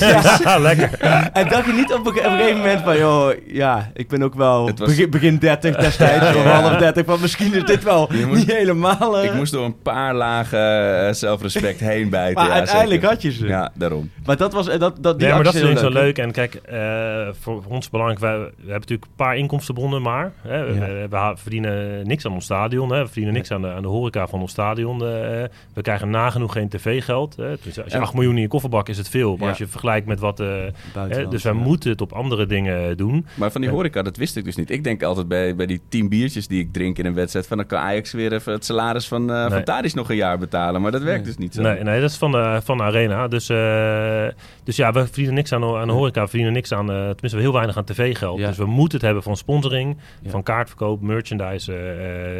ja. Lekker. En dacht je niet op een, op een gegeven moment van... joh, ja, ik ben ook wel was- begin, begin 30 destijds. Ja, Of half 30. Maar misschien is dit wel moest- niet helemaal... eh, Ik moest door een paar lagen eh, zelfrespect heen *laughs* bijten. Maar ja, uiteindelijk zeker. had je ze. Ja, daarom. Maar dat was... eh, Dat, dat, die Ja, maar dat actie is heel zo leuk. leuk. En kijk, eh, voor ons belangrijk, wij, we hebben natuurlijk een paar inkomstenbronnen maar. Hè. We, Ja. we- we ha- verdienen niks aan ons stadion. Hè. We verdienen niks aan de, aan de horeca van ons stadion. eh. we krijgen nagenoeg geen tv-geld. Dus als je Ja. 8 miljoen in je kofferbak is het veel. Maar als je vergelijkt met wat... eh, dus wij moeten het op andere dingen doen. Maar van die horeca, dat wist ik dus niet. Ik denk altijd bij, bij die tien biertjes die ik drink in een wedstrijd... van dan kan Ajax weer even het salaris van, eh Nee. van nog een jaar betalen. Maar dat werkt dus niet zo. Nee, nee, dat is van de, van de arena. Dus, eh, dus ja, we verdienen niks aan, aan de horeca. We verdienen niks aan, eh, tenminste heel weinig aan tv-geld. Ja. Dus we moeten het hebben van sponsoring, Ja. van kaartverkoop, merchandise eh,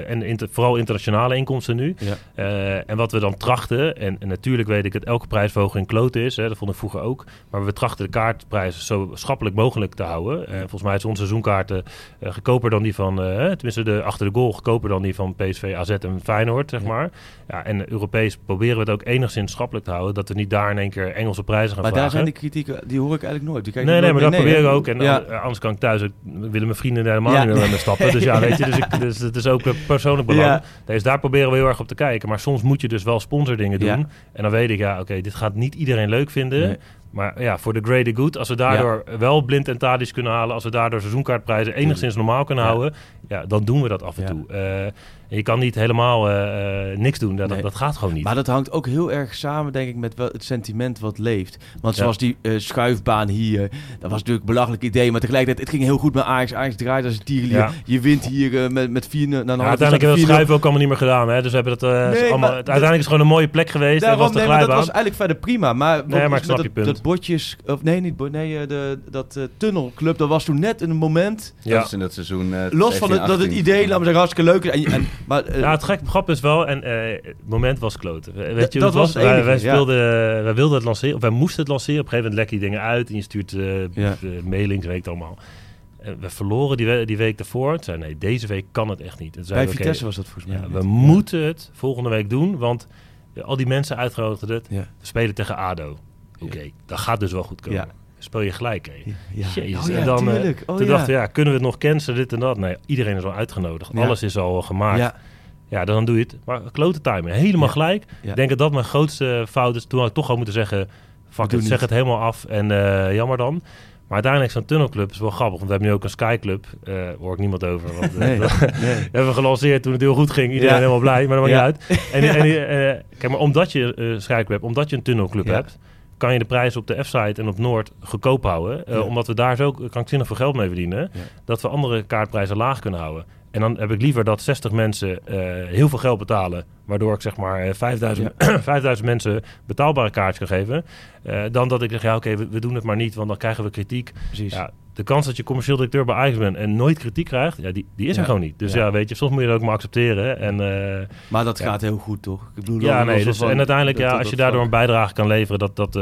en inter- vooral internationale inkomsten nu. Ja. Eh, en wat we dan trachten, en, en natuurlijk weet ik dat elke prijsverhoging kloot is, hè, dat vond ik vroeger ook. Maar we trachten de kaartprijzen zo schappelijk mogelijk te houden. Eh, volgens mij is onze seizoenkaarten eh, goedkoper dan die van, eh, tenminste de, achter de goal, goedkoper dan die van PSV, AZ en Feyenoord, zeg maar. Ja, en Europees proberen we het ook enigszins schappelijk te houden, dat we niet daar in één keer Engelse prijzen gaan Maar vragen. daar zijn die kritieken, die hoor ik eigenlijk nooit. Die kijk Nee, nee, maar dat probeer ik hè? ook. En ja. an- anders kan ik thuis ook, willen mijn vrienden helemaal Ja. niet meer met me stappen. Dus ja, *laughs* weet je, dus, ik, dus het is ook een persoonlijk belang. Ja. Dus daar proberen we heel erg op te kijken. Maar soms moet je dus wel sponsordingen doen. Ja. En dan weet ik, ja, oké, dit gaat niet iedereen leuk vinden. Nee. Maar ja, voor de greater good, als we daardoor wel blind en tadisch kunnen halen, als we daardoor seizoenkaartprijzen enigszins normaal kunnen houden, ja, dan doen we dat af en toe. Eh, je kan niet helemaal eh, eh, niks doen, dat, Nee. dat gaat gewoon niet. Maar dat hangt ook heel erg samen, denk ik, met wel het sentiment wat leeft. Want Ja. zoals die eh, schuifbaan hier, dat was natuurlijk een belachelijk idee. Maar tegelijkertijd, het ging heel goed met Ajax. Ajax draait als een tierlier. Ja. Je wint hier eh, met, met 4 naar een Ja, half uiteindelijk hebben we het 4-0. schuiven ook allemaal niet meer gedaan. Hè? Dus we hebben dat, eh, Nee, allemaal, maar uiteindelijk is het gewoon een mooie plek geweest. en Daarom, was de nee, maar dat was eigenlijk verder prima. Maar, Nee, maar ik snap met je dat, punt. dat botjes, of nee, niet bot, nee, eh, de, dat eh, tunnelclub, dat was toen net een moment. Ja. Dat is in dat seizoen... eh, Los van het, dat het 17, idee, laat me zeggen, hartstikke leuk is. En, en, maar, eh, Ja, het gek grap is wel, en eh, het moment was kloten. We- Weet je dat het was? was het wij, ja. speelden, wij wilden het lanceren, of wij moesten het lanceren. Op een gegeven moment lek je dingen uit en je stuurt eh Ja. mailings, weet het allemaal. En we verloren die, we- die week daarvoor. Toen zei nee, deze week kan het echt niet. Bij we, Vitesse was dat volgens mij. ja, we moeten het volgende week doen, want al die mensen uitgenodigd hadden het. We spelen tegen ADO. Oké, dat gaat dus wel goed komen. Speel je gelijk, hé. Ja. Jezus. Oh ja, en dan, eh, tuurlijk. Oh toen ja. dachten we, ja, kunnen we het nog cancelen, dit en dat? Nee, iedereen is al uitgenodigd. Ja. Alles is al gemaakt. Ja. Ja, dan doe je het. Maar klote timing. Helemaal Ja. gelijk. Ja. Ik denk dat dat mijn grootste fout is. Toen had ik toch al moeten zeggen... Fuck het, zeg het helemaal af. En eh, jammer dan. Maar uiteindelijk zo'n tunnelclub is wel grappig. Want we hebben nu ook een Skyclub. Eh hoor ik niemand over. Want, Nee, dat nee. *laughs* hebben we gelanceerd toen het heel goed ging. Iedereen Ja. helemaal blij. Maar dat maakt Ja. niet uit. En, en, *laughs* eh, kijk, maar omdat je eh Skyclub hebt, omdat je een tunnelclub Ja. hebt... kan je de prijs op de F-site en op Noord goedkoop houden. Eh, Ja. Omdat we daar zo krankzinnig veel geld mee verdienen. Ja. Dat we andere kaartprijzen laag kunnen houden. En dan heb ik liever dat 60 mensen eh, heel veel geld betalen. Waardoor ik zeg maar eh, 5000, 5000 *clears throat* mensen betaalbare kaartjes kan geven. eh, dan dat ik zeg, ja oké, we, we doen het maar niet. Want dan krijgen we kritiek. Precies. Ja, de kans dat je commercieel directeur bij Ajax bent en nooit kritiek krijgt, ja, die, die is Ja. er gewoon niet. Dus Ja. ja. weet je, soms moet je dat ook maar accepteren. En, Maar dat gaat heel goed, toch? Ik bedoel, ja, nee. Dus, van- en uiteindelijk, dat- ja, dat- als je daardoor een bijdrage kan leveren, dat, dat,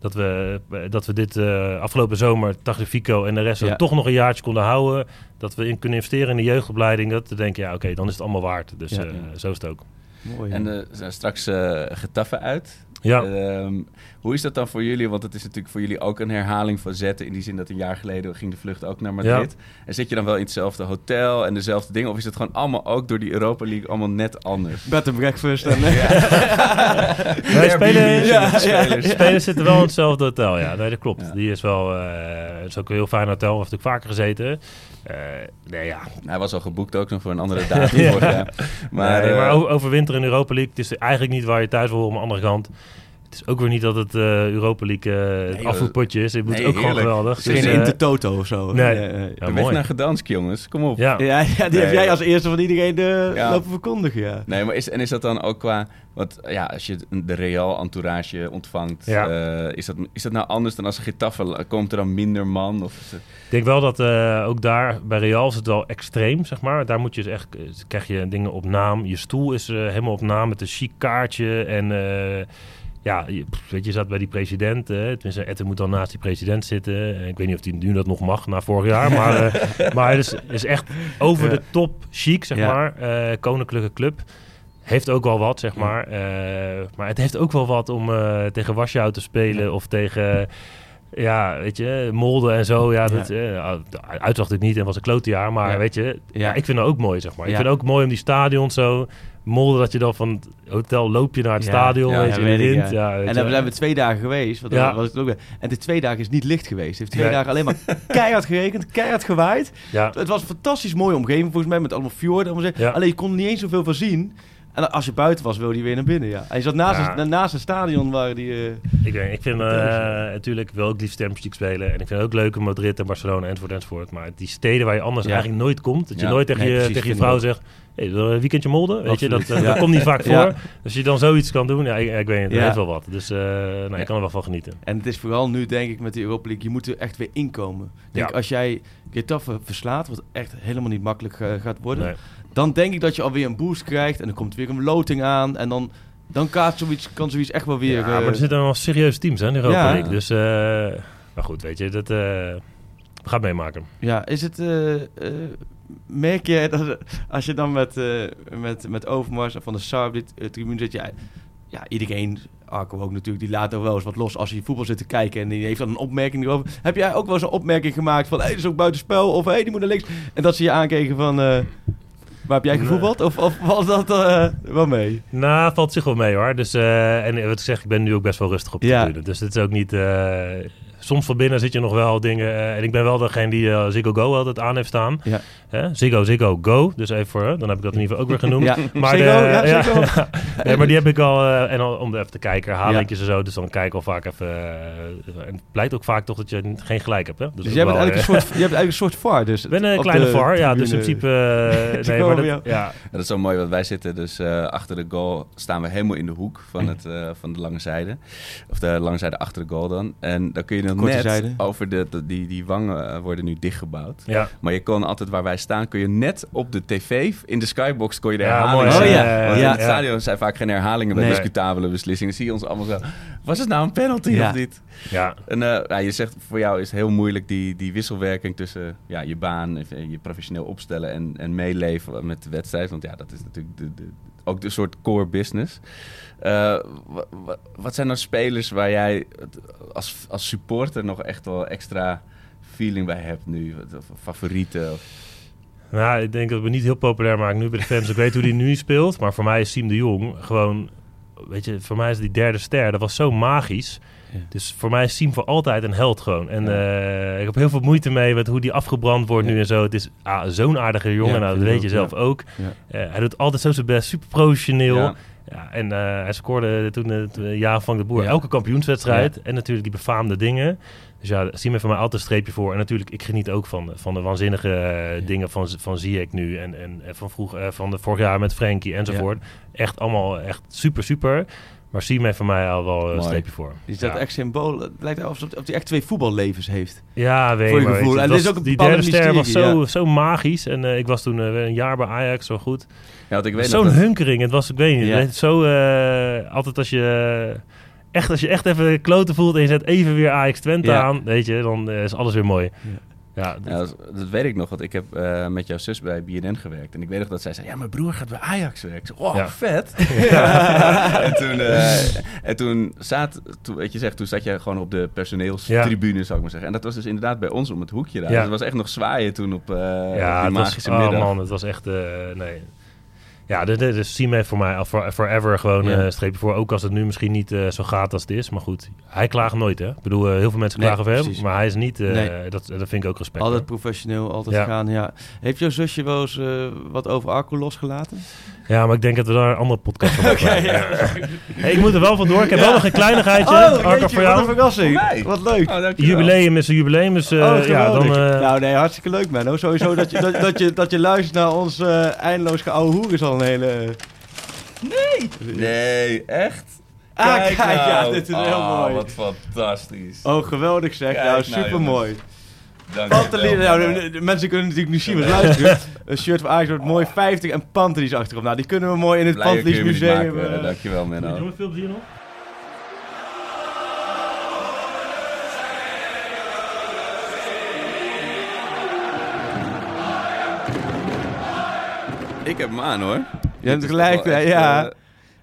dat, we, dat we dit afgelopen zomer, Tagliafico en de rest Ja. toch nog een jaartje konden houden. Dat we in kunnen investeren in de jeugdopleiding. Dat te denken, ja, oké, dan is het allemaal waard. Dus Ja. eh, zo is het ook. Mooi. En er zijn straks eh getaffen uit. Ja. Ehm, hoe is dat dan voor jullie? Want het is natuurlijk voor jullie ook een herhaling van zetten. In die zin dat een jaar geleden ging de vlucht ook naar Madrid. En zit je dan wel in hetzelfde hotel en dezelfde dingen? Of is het gewoon allemaal ook door die Europa League allemaal net anders? Bed and breakfast. En, *laughs* *laughs* Nee, spelers, Ja, ja. spelers, spelers zitten wel in hetzelfde hotel, ja. Nee, dat klopt. Ja. Die is wel... eh, het is ook een heel fijn hotel. We hebben natuurlijk vaker gezeten. Eh, nee, ja. Hij was al geboekt ook nog voor een andere datum *laughs* jaar. Maar, Maar, nee, eh, maar over, over winter in Europa League, het is eigenlijk niet waar je thuis wil aan de andere kant, is ook weer niet dat het eh, Europa League eh, het Nee, afvoerpotje is. Het moet nee, ook gewoon geweldig. Het is geen eh, Intertoto of zo. Nee. Ja, ja. Weg mooi. naar Gdansk, jongens. Kom op. Ja. Ja, ja, die heb jij als eerste van iedereen de Ja. lopen verkondigen, ja. Nee, maar is, en is dat dan ook qua... Want ja, als je de Real-entourage ontvangt... Ja. eh, is, dat, is dat nou anders dan als een Getafe? Komt er dan minder man? Of het- Ik denk wel dat eh, ook daar bij Real is het wel extreem, zeg maar. Daar moet je dus echt, eh, krijg je dingen op naam. Je stoel is eh, helemaal op naam met een chic kaartje. En eh, ja, je, weet je, zat bij die president. eh tenminste, Etten moet dan naast die president zitten. En ik weet niet of hij nu dat nog mag na vorig jaar. Maar, eh, *laughs* maar het is, is echt over Ja. de top chic, zeg Ja. maar. Eh, koninklijke club. Heeft ook wel wat, zeg maar. Eh, maar het heeft ook wel wat om eh, tegen Warschau te spelen of tegen... Ja, weet je, Molde en zo. Ja, dat, eh, de uitzag natuurlijk niet en was een klote jaar. Maar Ja. weet je, ja. Ja. ik vind dat ook mooi, zeg maar. Ik Ja. vind het ook mooi om die stadions zo... Molde, dat je dan van het hotel loop je naar het Ja, stadion, ja, weet je, weet wind. ja. En dan zijn we twee dagen geweest. Want dan was het ook weer. En de twee dagen is niet licht geweest. Het heeft twee Nee. dagen alleen maar *laughs* keihard gerekend, keihard gewaaid. Ja. Het was een fantastisch mooie omgeving volgens mij met allemaal fjorden. allemaal. Alleen je kon er niet eens zoveel van zien. En als je buiten was, wilde je weer naar binnen. Ja. Je zat naast, Ja. een, naast een stadion waar die... eh, Ik, weet, ik vind eh, natuurlijk wel ook liefst Champions League spelen. En ik vind het ook leuk in Madrid en Barcelona enzovoort enzovoort. Maar die steden waar je anders Ja. eigenlijk nooit komt. Dat je Ja. nooit tegen Nee, je, precies, tegen je vrouw zegt... Hey, een weekendje molden? Weet je, dat, eh, Ja. dat komt niet vaak voor. Ja. Dus als je dan zoiets kan doen, ja, ik, ik weet niet, dat Ja. heeft wel wat. Dus eh nou, ik kan er wel van genieten. En het is vooral nu, denk ik, met de Europa League, je moet er echt weer inkomen. Denk, Ja. Als jij Getafe verslaat, wat echt helemaal niet makkelijk eh, gaat worden, Nee. dan denk ik dat je alweer een boost krijgt en dan komt weer een loting aan en dan, dan kan, zoiets, kan zoiets echt wel weer... Ja, maar er zitten wel serieuze teams hè, in de Europa. League. Dus, maar goed, weet je, dat... we gaan het meemaken. Ja, is het... merk jij dat als je dan met, eh, met, met Overmars en Van de Sar op die eh, tribune zit, ja, ja, iedereen, Arco ook natuurlijk, die laat er wel eens wat los als hij voetbal zit te kijken en die heeft dan een opmerking erover. Heb jij ook wel eens een opmerking gemaakt van, hé, hey, dat is ook buitenspel, of hé, hey, die moet naar links. En dat ze je aankeken van, eh, waar heb jij gevoetbald? Of, of was dat wel mee? Nou, valt zich wel mee hoor. Dus, eh, en wat ik zeg, ik ben nu ook best wel rustig op de Ja. tribune. Dus het is ook niet... soms van binnen zit je nog wel dingen... eh, en ik ben wel degene die eh, Ziggo Go altijd aan heeft staan. Ja. Ziggo, Ziggo Go. Dus even voor... hè, Dan heb ik dat in ieder geval ook weer genoemd. Ja, maar Ziggo, de- ja, Ziggo. *laughs* nee, maar die heb ik al... eh, en al, om even te kijken, herhalingjes Ja. en zo. Dus dan kijk ik al vaak even... en het blijkt ook vaak toch dat je geen gelijk hebt. Hè? Dus jij is bent, wel, eigenlijk een soort, *laughs* jij bent eigenlijk een soort VAR, dus. Ik ben een kleine VAR, ja. Dus in principe... *laughs* nee, maar dat, ja, Ja, dat is zo mooi, want wij zitten dus eh, achter de goal, staan we helemaal in de hoek van, het, eh, van de lange zijde. Of de lange zijde achter de goal dan. En dan kun je dan net zijde. over de, de- die, die wangen eh, worden nu dichtgebouwd. Ja. Maar je kon altijd waar wij staan, kun je net op de tv, in de skybox kon je de Ja, herhalingen mooi. zien. Oh, ja. Want Ja. in het Ja. stadion zijn vaak geen herhalingen bij Nee. discutabele beslissingen. Dan zie je ons allemaal zo, was het nou een penalty Ja. of niet? ja. En eh, ja, je zegt, voor jou is het heel moeilijk die, die wisselwerking tussen ja, je baan, en je professioneel opstellen en, en meeleven met de wedstrijd. Want ja, dat is natuurlijk de, de, ook de soort core business. Eh, wa- wa- wat zijn nou spelers waar jij als, als supporter nog echt wel extra feeling bij hebt nu? Favorieten? Nou, ik denk dat we niet heel populair maken nu bij de fans. Ik weet hoe die nu speelt. Maar voor mij is Siem de Jong gewoon... Weet je, voor mij is die derde ster. Dat was zo magisch. Ja. Dus voor mij is Siem voor altijd een held gewoon. En eh, ik heb heel veel moeite mee met hoe die afgebrand wordt Ja. nu en zo. Het is ah, zo'n aardige jongen. Nou, dat weet je zelf ook. Eh, hij doet altijd zo zijn best. Super professioneel. Ja. En eh, hij scoorde toen het jaar van de Boer elke kampioenswedstrijd. En natuurlijk die befaamde dingen. Dus ja, zie me voor mij altijd een streepje voor. En natuurlijk, ik geniet ook van, van de waanzinnige dingen van, van Ziyech nu. En, en, van, vroeg, van de vorig jaar met Frenkie enzovoort. Echt allemaal echt super, super. Maar zie mij voor mij al wel een Mooi. streepje voor. Die is dat ja. echt symbool. Het lijkt alsof hij echt twee voetballevens heeft. Ja, weet Voor je maar, gevoel. weet En is was- ook een die derde ster was zo, ja. zo magisch. En eh, ik was toen eh, een jaar bij Ajax, zo goed. Ja, ik weet nog Zo'n dat- hunkering. Het was, ik weet niet, Ja. het is zo... eh, altijd als je... echt, als je echt even kloten voelt en je zet even weer Ajax Twente Ja. aan, weet je, dan is alles weer mooi. Ja, Ja, dat, dat weet ik nog, want ik heb eh, met jouw zus bij BNN gewerkt. En ik weet nog dat zij zei, ja, mijn broer gaat bij Ajax werken. Zei, oh, Ja. vet. *laughs* *laughs* en toen, eh, en toen, zat, toen, weet je, zegt, toen zat je gewoon op de personeelstribune, zou ik maar zeggen. En dat was dus inderdaad bij ons om het hoekje daar. Dus het was echt nog zwaaien toen op ja, die het was, magische oh middag. man, het was echt, nee. Ja, de, de, de Siem heeft voor mij al for- forever gewoon Ja. een streepje voor. Ook als het nu misschien niet eh, zo gaat als het is. Maar goed, hij klaagt nooit hè. Ik bedoel, eh, heel veel mensen Nee, klagen over hem. Maar hij is niet, eh, Nee. dat, dat vind ik ook respect. Altijd professioneel, altijd Ja. gaan, ja. Heeft jouw zusje wel eens wat over Arco losgelaten? Ja, maar ik denk dat we daar een andere podcast van *laughs* ja. Hey, ik moet er wel vandoor. Ik heb Ja. wel nog een kleinigheidje. Oh, Arco, voor wat jou. een verrassing. Voor mij? Wat leuk. Oh, jubileum is een jubileum. Dus eh, oh, ja, dan... eh, nou, nee, hartstikke leuk, man. Sowieso dat je, dat, dat je, dat je luistert naar ons eindeloos geouwe hoer is al een hele... Nee! Nee, echt? Ah, kijk, ja, nou. dit is heel Ah, mooi. Wat fantastisch. Oh, geweldig zeg. Kijk nou, nou, super mooi. Dank je Pantelie, wel, nou, man. de, de mensen kunnen natuurlijk niet zien wat luisteren. *laughs* Een shirt van Ajax wordt mooi 50 en Pantelis achterop. Nou, die kunnen we mooi in het Pantelis niet Museum. maken. eh, Dankjewel, Menno. Jongens, veel plezier nog. Ik heb hem aan hoor. Je hebt gelijk, echt, ja. eh,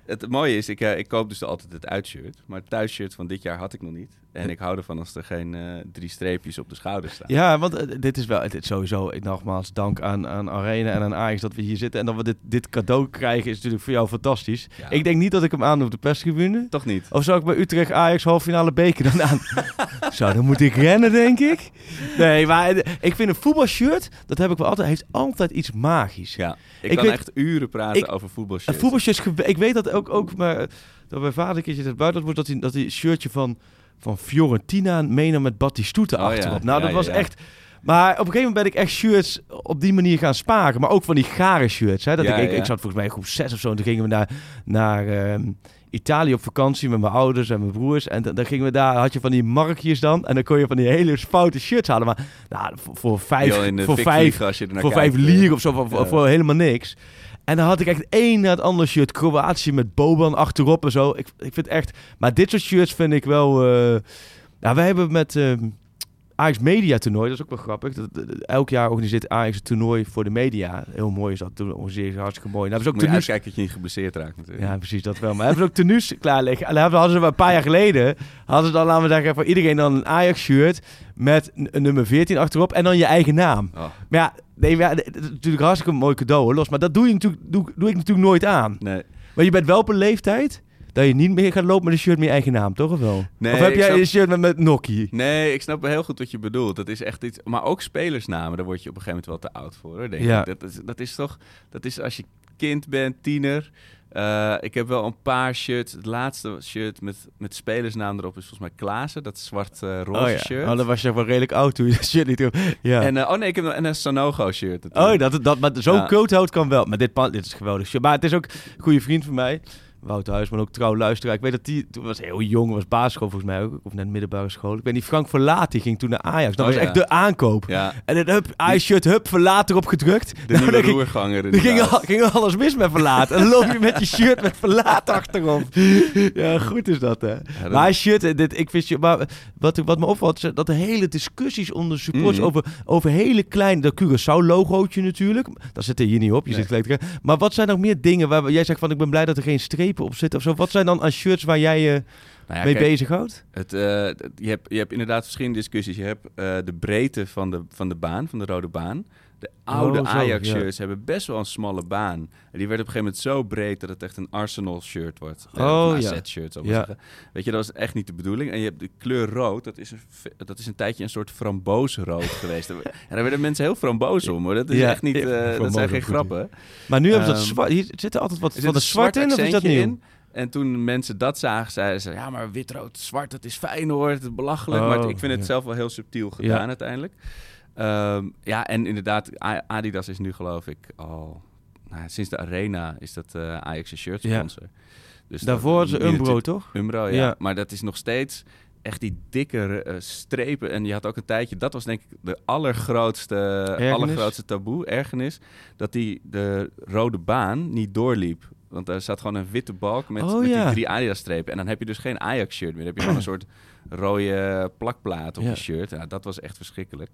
het mooie is, ik, eh, ik koop dus altijd het uitshirt. Maar het thuisshirt van dit jaar had ik nog niet. En ik hou ervan als er geen eh, drie streepjes op de schouder staan. Ja, want eh, dit is wel dit sowieso ik nogmaals dank aan, aan Arena en aan Ajax dat we hier zitten en dat we dit, dit cadeau krijgen is natuurlijk voor jou fantastisch. Ik denk niet dat ik hem aan doe op de perstribune. Toch niet? Of zou ik bij Utrecht Ajax halffinale beker dan aan? *laughs* Zo, dan moet ik rennen denk ik. Nee, maar eh, ik vind een voetbalshirt, dat heb ik wel altijd, heeft altijd iets magisch. Ja, ik, kan weet- echt uren praten ik- over voetbalshirts. Een voetbalshirt, ik weet dat ook, ook maar, dat mijn vader een keertje het buitenland wordt, dat hij dat hij shirtje van, van Fiorentina meenam met Batistuta Oh ja, achterop. Nou, ja, dat was echt... Maar op een gegeven moment ben ik echt shirts op die manier gaan sparen. Maar ook van die gare shirts. Hè? Dat ik, ik, zat volgens mij groep 6 of zo. En toen gingen we naar, naar ehm, Italië op vakantie met mijn ouders en mijn broers. En dan, dan gingen we daar, had je van die markjes dan. En dan kon je van die hele foute shirts halen. Maar nou, voor, voor vijf, voor vijf, voor kijkt, vijf eh. lier of zo. Voor, voor- Ja. voor helemaal niks. En dan had ik echt één na het andere shirt. Kroatië met Boban achterop en zo. Ik, ik vind echt... Maar dit soort shirts vind ik wel... nou, wij hebben met ehm Ajax Media Toernooi, dat is ook wel grappig. Dat, elk jaar organiseert Ajax een toernooi voor de media. Heel mooi is dat. Toen organiseren ze hartstikke mooi. Nou, hebben Moet ze je ook tenues... uitkijken dat je niet geblesseerd raakt natuurlijk. Ja, precies, dat wel. Maar hebben ze ook tenues klaar liggen. En dan hadden ze een paar jaar geleden... hadden ze dan, laten we zeggen, voor iedereen dan een Ajax-shirt... met een, een nummer 14 achterop en dan je eigen naam. Oh. Maar ja, nee, maar ja, dat is natuurlijk een hartstikke mooi cadeau, hoor, los. Maar dat doe, je natuurlijk, doe, doe ik natuurlijk nooit aan. Nee. Maar je bent wel op een leeftijd... dat je niet meer gaat lopen met een shirt met je eigen naam, toch? Of wel? Nee, of heb jij snap- een shirt met, met Nokkie? Nee, ik snap heel goed wat je bedoelt. Dat is echt iets. Maar ook spelersnamen, daar word je op een gegeven moment wel te oud voor. Hoor, denk Ja. ik. Dat, is, dat is toch. Dat is als je kind bent, tiener. Eh, ik heb wel een paar shirts. Het laatste shirt met, met spelersnaam erop is volgens mij Klaassen. Dat zwart-roze oh ja, shirt. oh, dan was je wel redelijk oud toen je dat shirt niet droeg. Ja. En, eh, oh nee, ik heb een Sanogo shirt. natuurlijk. Oh, dat, dat, maar zo'n Ja. kan wel. Maar dit, dit is geweldig. shirt. Maar het is ook een goede vriend van mij. Wouter Huisman, ook trouw luisteraar. Ik weet dat die, toen was heel jong, was basisschool volgens mij ook. Of net middelbare school. Ik weet niet, Frank Verlaat, die ging toen naar Ajax. Dat Oh, was ja. echt de aankoop. Ja. En het hup, Ajax-shirt, hup, Verlaat erop gedrukt. De *laughs* Nou, nieuwe ging- roerganger. Er ging, inderdaad. al- ging alles mis met Verlaat. En loop je met je shirt met Verlaat achterop. *laughs* Ja, goed is dat, hè. dat- Maar shirt, eh, dit, ik vind je, maar wat, wat me opvalt, is dat de hele discussies onder supporters Mhm. over, over hele kleine, dat Curaçao-logootje natuurlijk, dat zit er hier niet op, je Nee. zit gelijk. Maar wat zijn nog meer dingen waar jij zegt van, ik ben blij dat er geen strepen op zitten of zo. Wat zijn dan aan shirts waar jij je Nou ja, mee kijk, bezighoudt? Het, eh, je, hebt, je hebt inderdaad verschillende discussies. Je hebt eh, de breedte van de, van de baan, van de rode baan. De oude Oh, Ajax-shirts hebben best wel een smalle baan. En die werd op een gegeven moment zo breed dat het echt een Arsenal-shirt wordt. Eh, Oh, een ja. AZ-shirt, zou ik Ja. zeggen. Weet je, dat was echt niet de bedoeling. En je hebt de kleur rood, dat is een, dat is een tijdje een soort frambozenrood *laughs* geweest. En daar werden mensen heel framboos om, hoor. Dat is Ja, echt niet, eh, dat zijn geen grappen. Maar nu hebben ze dat Ehm, zwart, hier zit er altijd wat van de zwart in of is dat nieuw? in. En toen mensen dat zagen, zeiden ze... ja, maar wit, rood, zwart, dat is fijn hoor. Het is belachelijk. Oh, maar ik vind het ja. zelf wel heel subtiel gedaan Ja. uiteindelijk. Ehm, ja, en inderdaad, Adidas is nu geloof ik al... Nou, sinds de Arena is dat eh Ajax een shirt Ja. sponsor. Dus Daarvoor is Umbro, toch? Umbro, ja. Ja. Maar dat is nog steeds echt die dikke eh, strepen. En je had ook een tijdje, dat was denk ik de allergrootste, allergrootste taboe, ergernis, dat die de rode baan niet doorliep. Want er zat gewoon een witte balk met, Oh, met ja. die drie Adidas-strepen. En dan heb je dus geen Ajax-shirt meer. Dan heb je gewoon een soort rode plakplaat op Ja. je shirt. Ja, dat was echt verschrikkelijk.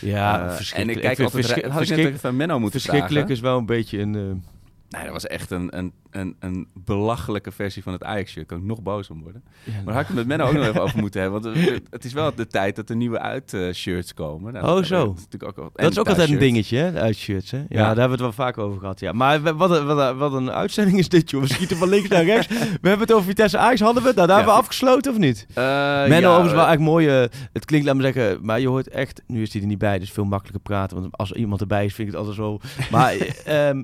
Ja, Eh, verschrikkelijk. En ik kijk vind altijd... Had ik net aan Menno moeten Verschrikkelijk vragen. is wel een beetje een... Nee, dat was echt een, een, een, een belachelijke versie van het Ajax-shirt. Kan ik nog boos om worden. Ja, maar daar had ik het met Menno ook nog even over moeten hebben. Want het, is wel de tijd dat er nieuwe uit-shirts komen. Nou, oh, zo. Dat ook, en dat is ook altijd een dingetje, hè? De uitshirts, hè? Ja, Ja. daar hebben we het wel vaak over gehad, ja. Maar wat, een- wat, een- wat een uitzending is dit, joh. We schieten van links naar rechts. *laughs* We hebben het over Vitesse Ajax, hadden we het? Nou, daar Ja. hebben we afgesloten, of niet? Eh, Menno, overigens wel eigenlijk mooi. eh, het klinkt, laat me zeggen, maar je hoort echt... Nu is hij er niet bij, dus veel makkelijker praten. Want als iemand erbij is, vind ik het altijd zo... Maar *laughs* ehm,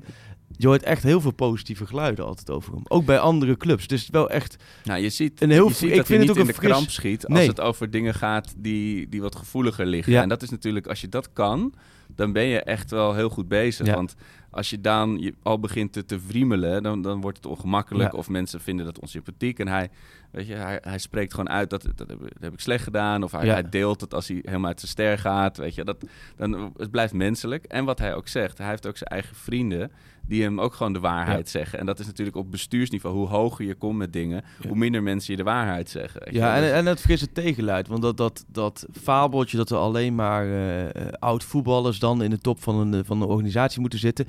je hoort echt heel veel positieve geluiden altijd over hem. Ook bij andere clubs. Dus het is wel echt... Nou, je ziet, een heel, je ziet ik dat vind hij het niet ook in een de fris... kramp schiet als Nee. het over dingen gaat die, die wat gevoeliger liggen. Ja. En dat is natuurlijk, als je dat kan, dan ben je echt wel heel goed bezig. Ja. Want als je dan je al begint te, te wriemelen, dan, dan wordt het ongemakkelijk. Ja. Of mensen vinden dat onsympathiek. En hij, weet je, hij, hij spreekt gewoon uit dat, dat, heb, dat heb ik slecht gedaan. Of hij, Ja. hij deelt het als hij helemaal uit zijn ster gaat. Weet je, dat, dan, het blijft menselijk. En wat hij ook zegt, hij heeft ook zijn eigen vrienden die hem ook gewoon de waarheid zeggen. En dat is natuurlijk op bestuursniveau. Hoe hoger je komt met dingen, hoe minder mensen je de waarheid zeggen. Ja, en, en het frisse tegenluid. Want dat, dat, dat fabeltje dat er alleen maar eh, eh, oud-voetballers dan in de top van een, van een organisatie moeten zitten.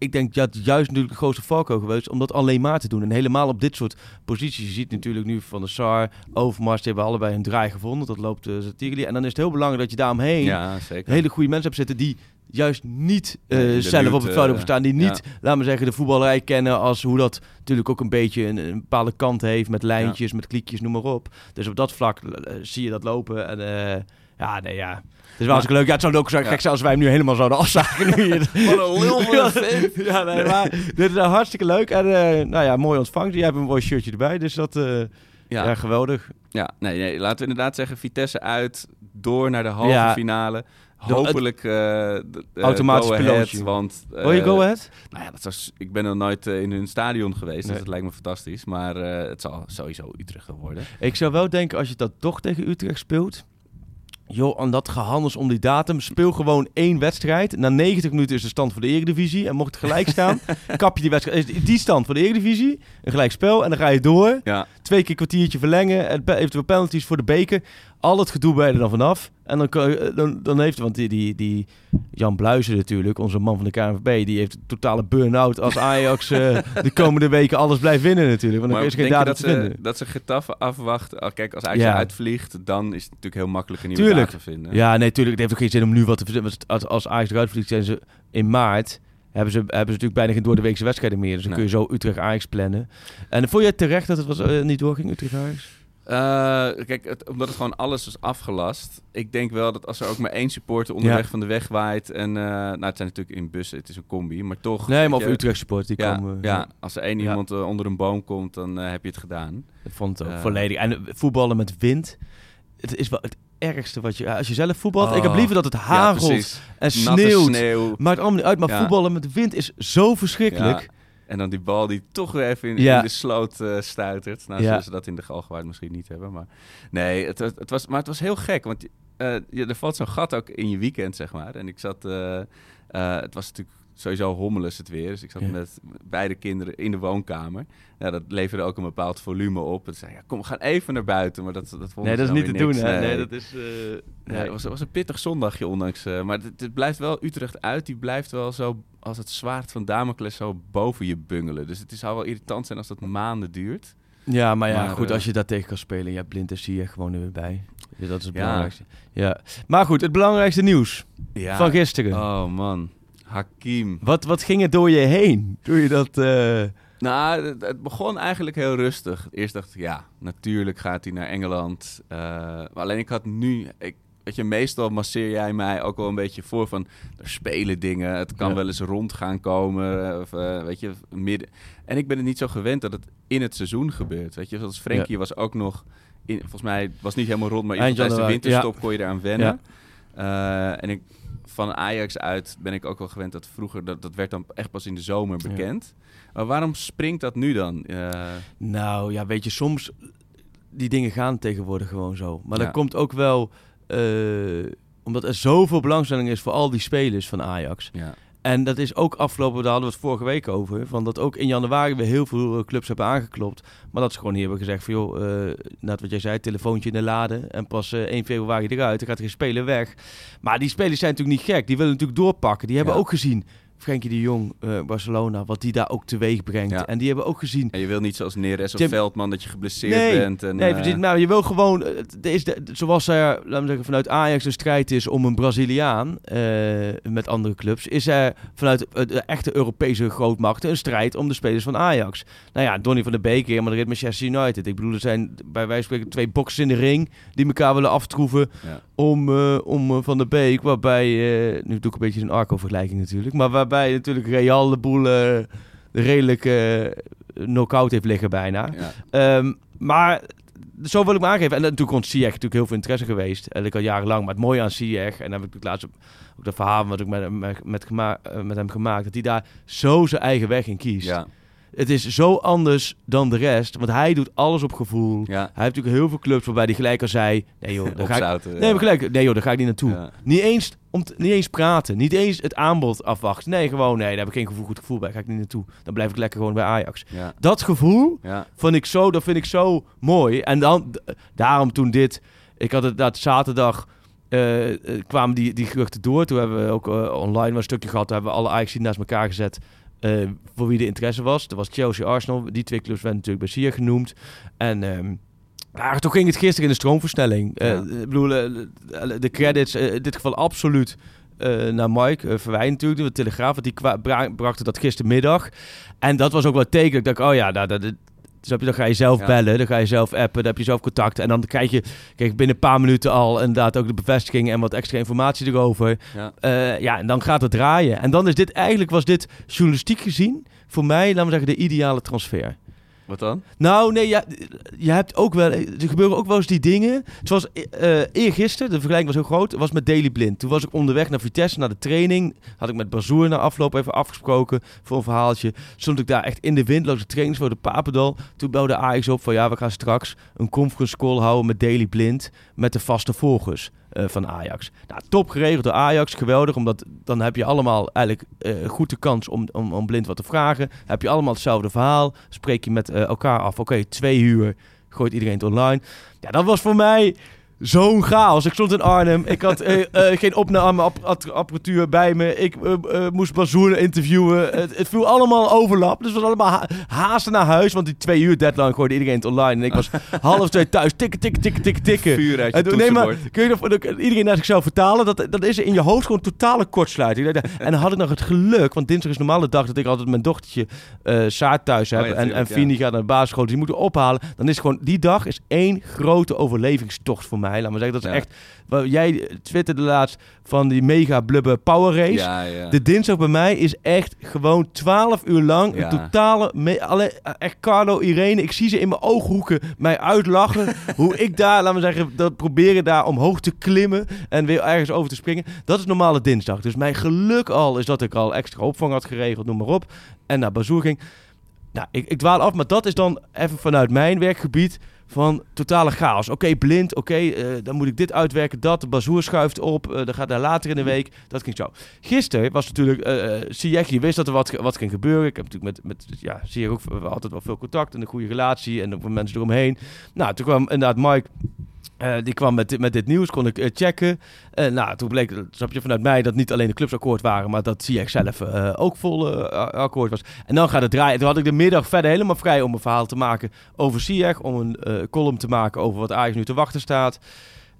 Ik denk dat juist natuurlijk de grootste valko geweest om dat alleen maar te doen. En helemaal op dit soort posities. Je ziet natuurlijk nu van de Sar, Overmars, die hebben allebei een draai gevonden. Dat loopt uh, Satiri. En dan is het heel belangrijk dat je daaromheen Ja, hele goede mensen hebt zitten die juist niet eh, de zelf op het veld eh, hebben staan. Die niet, ja. laten we zeggen, de voetballerij kennen als hoe dat natuurlijk ook een beetje een, een bepaalde kant heeft. Met lijntjes, met kliekjes, noem maar op. Dus op dat vlak eh, zie je dat lopen. En eh, ja, nee, ja. Het is wel hartstikke leuk. Ja, het zou ook zo gek zijn als wij hem nu helemaal zouden afzagen. Nu. *laughs* Wat een lul *laughs* ja, nee, maar dit is uh, hartstikke leuk. En uh, nou ja, mooi ontvangst. Jij hebt een mooi shirtje erbij, dus dat... Uh, ja. ja. geweldig. Ja, nee, nee, laten we inderdaad zeggen, Vitesse uit, door naar de halve Ja. finale. Hopelijk uh, Automatisch pilootje. Want, uh, Wil je go ahead? Nou ja, dat was, ik ben nog nooit uh, in hun stadion geweest, Nee. dus het lijkt me fantastisch. Maar het zal sowieso Utrecht gaan worden. Ik zou wel denken, als je dat toch tegen Utrecht speelt... Joh, aan dat gehandels om die datum. Speel gewoon één wedstrijd. Na 90 minuten is de stand voor de Eredivisie. En mocht het gelijk staan, *laughs* kap je die wedstrijd. is Die stand voor de Eredivisie. Een gelijk spel. En dan ga je door. Ja. Twee keer kwartiertje verlengen. Eventueel penalties voor de beker. Al het gedoe bij er dan vanaf. En dan, kan je- dan, dan heeft, want die, die, die Jan Bluizen natuurlijk, onze man van de KNVB, die heeft een totale burn-out als Ajax eh, *laughs* de komende weken alles blijft winnen natuurlijk. Want dan Maar is geen denk dat ze, dat ze Getafe afwachten? Oh, Kijk, als Ajax Ja. uitvliegt, dan is het natuurlijk heel makkelijk een nieuwe Tuurlijk. te vinden. Ja, nee, tuurlijk. Het heeft ook geen zin om nu wat te verzinnen. Als Ajax eruit vliegt, zijn ze in maart. Hebben ze, hebben ze natuurlijk bijna geen doordeweekse wedstrijden meer. Dus dan Nee. kun je zo Utrecht-Ajax plannen. En vond je het terecht dat het was, eh, niet doorging, Utrecht-Ajax? Eh, kijk, het, omdat het gewoon alles was afgelast. Ik denk wel dat als er ook maar één supporter onderweg Ja. van de weg waait. En eh, nou, het zijn natuurlijk in bussen, het is een combi, maar toch. Nee, maar of Utrecht supporters die ja, komen. Ja, als er één iemand onder een boom komt, dan heb je het gedaan. Ik vond het ook volledig. En voetballen met wind, het is wel het ergste wat je... Als je zelf voetbalt, ik heb Oh, liever dat het ja, hagelt precies. en sneeuwt. sneeuw. Maakt allemaal niet uit, maar Ja. voetballen met wind is zo verschrikkelijk. Ja. En dan die bal die toch weer even in, Ja. in de sloot eh, stuitert. Nou, Ja. zullen ze dat in de Galgenwaard misschien niet hebben. Maar nee, het, het, was, maar het was heel gek. Want je, er valt zo'n gat ook in je weekend, zeg maar. En ik zat... eh, het was natuurlijk sowieso hommeles het weer. Dus ik zat Ja. met beide kinderen in de woonkamer. Ja, dat leverde ook een bepaald volume op. En zei, ja, kom, we gaan even naar buiten. Maar dat, dat vonden Nee, ze dat is niet te doen, hè? Nee. Nee, dat is... Nee, nee. het was, het was een pittig zondagje ondanks. eh, maar het, blijft wel Utrecht uit. Die blijft wel zo als het zwaard van Damocles zo boven je bungelen. Dus het is, zou wel irritant zijn als dat maanden duurt. Ja, maar ja, Maar, goed, eh, als je daar tegen kan spelen, ja, blind is, zie je gewoon er weer bij. Dus dat is het Ja. belangrijkste. Ja. Maar goed, het belangrijkste nieuws Ja. van gisteren. Oh man, Hakim. Wat, wat ging er door je heen? Doe je dat... eh, Nou, het, het begon eigenlijk heel rustig. Eerst dacht ik, ja, natuurlijk gaat hij naar Engeland. Eh, maar alleen ik had nu... Ik, weet je, meestal masseer jij mij ook wel een beetje voor van... Er spelen dingen, het kan Ja. wel eens rond gaan komen. Of, eh, weet je, midden... En ik ben het niet zo gewend dat het in het seizoen gebeurt. Weet je, zoals Frenkie was ook nog... In, volgens mij was het niet helemaal rond, maar tijdens de winterstop ja. kon je eraan wennen. En ik, van Ajax uit ben ik ook wel gewend dat vroeger... Dat, dat werd dan echt pas in de zomer Ja. bekend. Maar waarom springt dat nu dan? Nou ja, weet je, soms die dingen gaan tegenwoordig gewoon zo. Maar Ja. dat komt ook wel eh, omdat er zoveel belangstelling is voor al die spelers van Ajax. ja. En dat is ook afgelopen, daar hadden we het vorige week over, van dat ook in januari weer heel veel eh, clubs hebben aangeklopt. Maar dat ze gewoon hier hebben gezegd van joh, eh net wat jij zei, telefoontje in de lade en pas eh 1 februari eruit, dan gaat er geen speler weg. Maar die spelers zijn natuurlijk niet gek, die willen natuurlijk doorpakken. Die hebben Ja. ook gezien Frenkie de Jong, eh, Barcelona, wat die daar ook teweeg brengt. Ja. En die hebben ook gezien. En je wil niet zoals Neres of Tim- Veldman dat je geblesseerd nee, bent. En, nee, eh, precies. Maar je wil gewoon, eh, het is de, zoals er, laten we zeggen, vanuit Ajax een strijd is om een Braziliaan met andere clubs, is er vanuit de echte Europese grootmachten een strijd om de spelers van Ajax. Nou ja, Donny van der Beek, Real Madrid, Manchester United. Ik bedoel, er zijn bij wijze van spreken twee boxers in de ring die elkaar willen aftroeven Ja. Om, eh, om eh, Van der Beek, waarbij, eh, nu doe ik een beetje een Arco-vergelijking natuurlijk, maar waarbij natuurlijk Real de boel redelijk knock-out heeft liggen bijna. Ja. Ehm, maar zo wil ik me aangeven. En natuurlijk rond Ziyech natuurlijk heel veel interesse geweest. En ik al jarenlang. Maar het mooie aan Ziyech, en dan heb ik het laatst ook dat verhaal wat ik met, hem- met, met, met hem gemaakt, dat hij daar zo zijn eigen weg in kiest. Ja. Het is zo anders dan de rest, want hij doet alles op gevoel. Ja. Hij heeft natuurlijk heel veel clubs waarbij hij gelijk al zei, nee joh, *laughs* daar ga ik, nee, ja. maar gelijk, nee joh, daar ga ik niet naartoe. Ja. Niet eens om niet eens praten, niet eens het aanbod afwachten. Nee, gewoon nee, daar heb ik geen gevoel, goed gevoel bij, ga ik niet naartoe. Dan blijf ik lekker gewoon bij Ajax. Ja. Dat gevoel vond ik zo, dat vind ik zo mooi. En dan, daarom toen dit, ik had het dat zaterdag, eh, eh, kwamen die, die geruchten door. Toen hebben we ook eh, online een stukje gehad. Toen hebben we alle Ajax naast elkaar gezet. Eh, voor wie de interesse was. Er was Chelsea, Arsenal. Die twee clubs werden natuurlijk bij Sier genoemd. En ja, toen ging het gisteren in de stroomversnelling. Eh. Ik bedoel, eh, de credits, in dit geval absoluut naar Mike Verwijn natuurlijk, de Telegraaf. Want die brachten dat gistermiddag. En dat was ook wel het teken. dat Ik dacht, oh ja, nou, dat, dus heb je, dan ga je zelf Ja. bellen, dan ga je zelf appen, dan heb je zelf contact. En dan krijg je kijk, binnen een paar minuten al inderdaad ook de bevestiging en wat extra informatie erover. Ja. Eh, ja, en dan gaat het draaien. En dan is dit eigenlijk, was dit journalistiek gezien, voor mij, laten we zeggen, de ideale transfer. Wat dan? Nou, nee, ja, je hebt ook wel... Er gebeuren ook wel eens die dingen. Zoals eh eergisteren, de vergelijking was heel groot, was met Daily Blind. Toen was ik onderweg naar Vitesse, naar de training. Had ik met Bazoer na afloop even afgesproken voor een verhaaltje. Stond ik daar echt in de wind, langs de trainings voor de Papendal. Toen belde Ajax op van ja, we gaan straks een conference call houden met Daily Blind. Met de vaste volgers eh, van Ajax. Nou, top geregeld door Ajax, geweldig. Omdat dan heb je allemaal eigenlijk eh, goed de kans om, om, om Blind wat te vragen. Heb je allemaal hetzelfde verhaal. Spreek je met eh, elkaar af. Oké, twee uur gooit iedereen het online. Ja, dat was voor mij zo'n chaos. Ik stond in Arnhem. Ik had eh, eh, geen opnameapparatuur bij me. Ik eh, moest Bazoer interviewen. Het, het viel allemaal overlap. Dus het was allemaal ha haasten naar huis. Want die twee uur deadline gooide iedereen het online. En ik was *laughs* half twee thuis. Tikken, tikken, tikken, tikken, tikken. Vuur uit je En nee, maar kun je dat, iedereen naar zichzelf vertalen? Dat, dat is in je hoofd gewoon totale kortsluiting. En dan had ik nog het geluk. Want dinsdag is een normale dag dat ik altijd mijn dochtertje Saar thuis heb. Oh ja, en, en ja. Gaat naar de basisschool. Dus die moeten ophalen. Dan is gewoon, die dag is één grote overlevingstocht voor mij. Laat maar zeggen, dat is echt... Jij twitterde laatst van die mega blubbe power race. De dinsdag bij mij is echt gewoon 12 uur lang een totale... Alle, echt Carlo, Irene, ik zie ze in mijn ooghoeken mij uitlachen. *laughs* hoe ik daar, laten we zeggen, dat proberen daar omhoog te klimmen en weer ergens over te springen. Dat is normale dinsdag. Dus mijn geluk al is dat ik al extra opvang had geregeld, noem maar op. En naar Bazoer ging. Nou, ik, ik dwaal af, maar dat is dan even vanuit mijn werkgebied van totale chaos. Oké, blind, oké, eh, dan moet ik dit uitwerken, dat. De bazoer schuift op, eh, dan gaat daar later in de week. Dat ging zo. Gisteren was natuurlijk, uh, je wist dat er wat, wat ging gebeuren. Ik heb natuurlijk met, met ja, Ziyech ook altijd wel veel contact en een goede relatie en mensen eromheen. Nou, toen kwam inderdaad Mike... eh, die kwam met, dit- met dit nieuws, kon ik eh, checken. En nou, toen bleek, snap je, vanuit mij dat niet alleen de clubs akkoord waren, maar dat Ziyech zelf ook vol akkoord was. En dan gaat het draaien. Toen had ik de middag verder helemaal vrij om een verhaal te maken over Ziyech, om een column te maken over wat Ajax nu te wachten staat.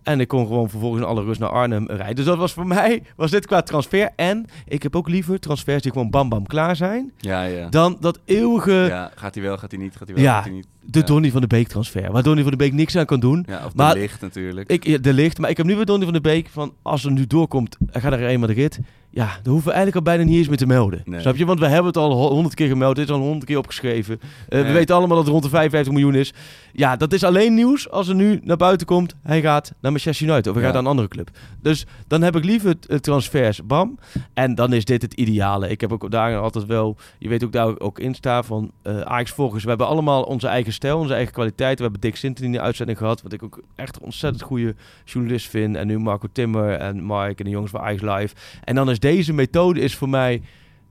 En ik kon gewoon vervolgens in alle rust naar Arnhem rijden. Dus dat was voor *laughs* mij, was dit qua transfer. En ik heb ook liever transfers die gewoon bam bam klaar zijn. Ja, ja. Dan dat eeuwige... Ja, gaat hij wel, gaat hij niet, gaat hij wel, Ja, gaat hij niet. De. Donny van de Beek transfer. Waar Donny van de Beek niks aan kan doen. Ja, of de maar licht natuurlijk. Ik, de licht. Maar ik heb nu bij Donny van de Beek van... Als er nu doorkomt, hij gaat naar Real Madrid. Ja, dan hoeven we eigenlijk al bijna niet eens meer te melden. Nee. Snap je? Want we hebben het al honderd keer gemeld. Dit is al honderd keer opgeschreven. Eh, We weten allemaal dat het rond de 55 miljoen is. Ja, dat is alleen nieuws als er nu naar buiten komt. Hij gaat naar Manchester United. Of hij Ja. gaat naar een andere club. Dus dan heb ik liever t- eh, transfers. Bam. En dan is dit het ideale. Ik heb ook daar altijd wel... Je weet ook daar ook in staan van eh Ajax volgers. We hebben allemaal onze eigen onze eigen kwaliteit. We hebben Dick Sinten in de uitzending gehad. Wat ik ook echt een ontzettend goede journalist vind. En nu Marco Timmer en Mike en de jongens van Ajax Live. En dan is deze methode is voor mij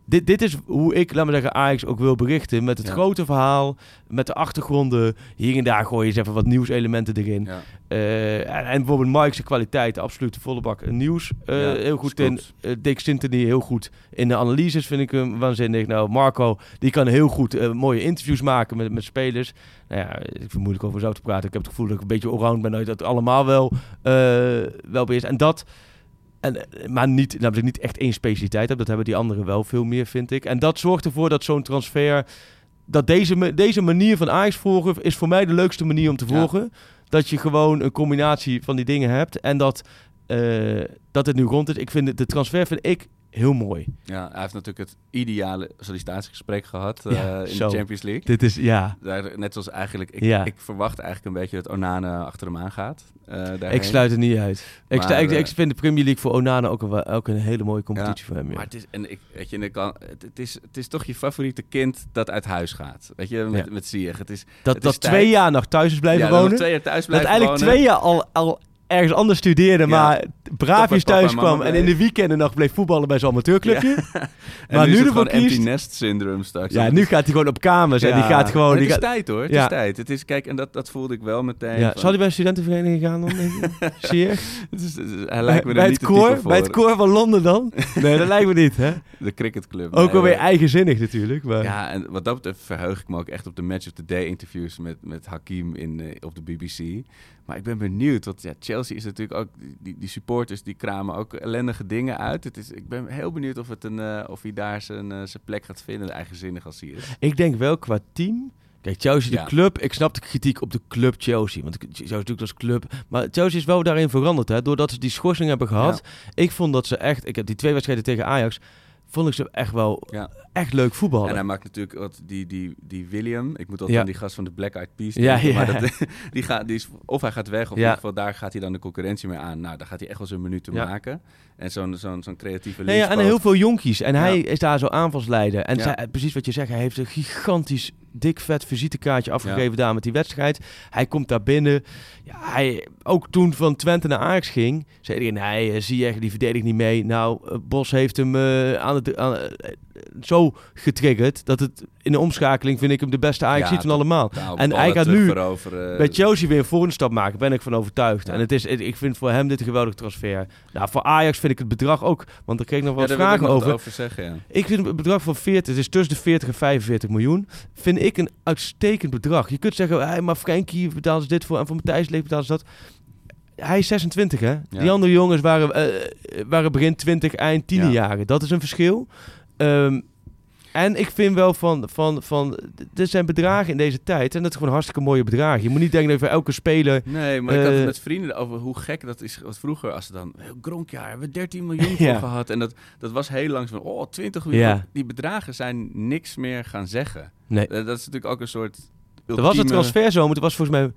dit, dit is hoe ik, laat maar zeggen, Ajax ook wil berichten. Met het Ja. grote verhaal, met de achtergronden. Hier en daar gooi je eens even wat nieuwselementen erin. Ja. Eh, en, en bijvoorbeeld Mike's kwaliteit, absoluut de volle bak nieuws. eh, Ja, heel goed in. Eh, Dick Sintony heel goed in de analyses, vind ik hem waanzinnig. Nou, Marco, die kan heel goed mooie interviews maken met, met spelers. Nou ja, ik vind het moeilijk over zo te praten. Ik heb het gevoel dat ik een beetje allround ben, dat allemaal wel, wel beheers. En dat... En, eh, maar niet, ik niet echt één specialiteit heb. Dat hebben die anderen wel veel meer, vind ik. En dat zorgt ervoor dat zo'n transfer... Dat deze, deze manier van Ajax volgen is voor mij de leukste manier om te Ja. volgen. Dat je gewoon een combinatie van die dingen hebt. En dat, eh, dat het nu rond is. Ik vind de transfer vind ik heel mooi. Ja, hij heeft natuurlijk het ideale sollicitatiegesprek gehad eh, in zo. de Champions League. Dit is- ja. Daar, net zoals eigenlijk, ik, Ja. ik verwacht eigenlijk een beetje dat Onana achter hem aan gaat. eh. Ik sluit het niet uit. Ik, sta- ik, eh, ik vind de Premier League voor Onana ook een, ook een hele mooie competitie Ja, voor hem. Ja. Maar het is, en ik, weet je, en ik kan, het, het is, het is toch je favoriete kind dat uit huis gaat. Weet je, met, met Ziyech. Het is, dat het dat is twee tijd- jaar nog thuis is blijven wonen. twee jaar thuis dat blijven eigenlijk wonen. twee jaar al, al ergens anders studeerde, Ja. maar braafjes thuis kwam en in de weekenden nog bleef voetballen bij zijn amateurclubje. *laughs* Maar nu, nu, ervoor gewoon empty kiest... nest syndrome straks. Ja, nu gaat hij gewoon op kamers en die gaat gewoon... Het is gaat- tijd hoor, het Ja. is tijd. Het is, kijk, en dat, dat voelde ik wel meteen. Zal hij bij een studentenvereniging gaan dan, denk je? *laughs* Is- hij lijkt me bij, niet het koor, bij het koor van Londen dan? Nee, dat lijkt me niet, hè? *laughs* De cricketclub. Ook wel weer eigenzinnig natuurlijk. Maar... Ja, en wat dat betreft verheug ik me ook echt op de Match of the Day interviews met, met Hakim in, eh, op de BBC. Maar ik ben benieuwd, want ja, Chelsea is natuurlijk ook, die, die supporters die kramen ook ellendige dingen uit. Het is, ik ben heel benieuwd of, het een, eh, of hij daar zijn, eh, zijn plek gaat vinden, eigenzinnig als hij is. Ik denk wel qua team. Kijk, Chelsea, de Ja. club. Ik snap de kritiek op de club Chelsea. Want Chelsea is natuurlijk als club. Maar Chelsea is wel daarin veranderd. Hè, doordat ze die schorsing hebben gehad. Ik vond dat ze echt. Ik heb die twee wedstrijden tegen Ajax. Vond ik ze echt wel. Ja. Echt leuk voetballen. En hij maakt natuurlijk wat die, die, die William. Ik moet altijd Ja. aan die gast van de Black Eyed Peas. Ja, denken, ja. Maar dat, *laughs* die gaat, die is, of hij gaat weg, of in ieder geval daar gaat hij dan de concurrentie mee aan. Nou, daar gaat hij echt wel zijn minuten maken. En zo'n zo'n zo'n creatieve Nee, ja, en heel veel jonkies. En hij is daar zo aanvalsleider. En zij- precies wat je zegt, hij heeft een gigantisch dik vet visitekaartje afgegeven daar met die wedstrijd. Hij komt daar binnen. Ja, hij, ook toen van Twente naar Ajax ging, zei hij, nee, eh, zie je die verdedigt niet mee. Nou, eh, Bos heeft hem eh, aan het, aan, zo getriggerd dat het in de omschakeling vind ik hem de beste Ajax Ja, van allemaal. totaal. En hij gaat nu veroveren. bij Chelsea weer een volgende stap maken, ben ik van overtuigd. En het is, ik vind voor hem dit een geweldig transfer. Nou, voor Ajax vind ik het bedrag ook, want daar kreeg ik nog Ja, ik vragen over. over zeggen, ja. Ik vind het bedrag van 40, het is tussen de 40 en 45 miljoen, vind ik een uitstekend bedrag. Je kunt zeggen, hey, maar Frenkie betalen ze dit voor en voor Matthijs Leek betalen ze dat. Hij is 26, hè? Die andere jongens waren, eh, waren begin 20, eind 10 Ja. jaren. Dat is een verschil. Ehm, en ik vind wel van, van, van, er zijn bedragen in deze tijd en dat is gewoon hartstikke mooie bedragen. Je moet niet denken dat voor elke speler... Nee, maar ik had het eh, met vrienden over hoe gek dat is. Want vroeger, als ze dan... Gronkjaar, hebben we 13 miljoen *laughs* Ja. voor gehad. En dat, dat was heel lang van... Oh, 20 miljoen. Ja. Die bedragen zijn niks meer gaan zeggen. Nee. Eh, dat is natuurlijk ook een soort... Er was een ultieme- transferzomer, het was volgens mij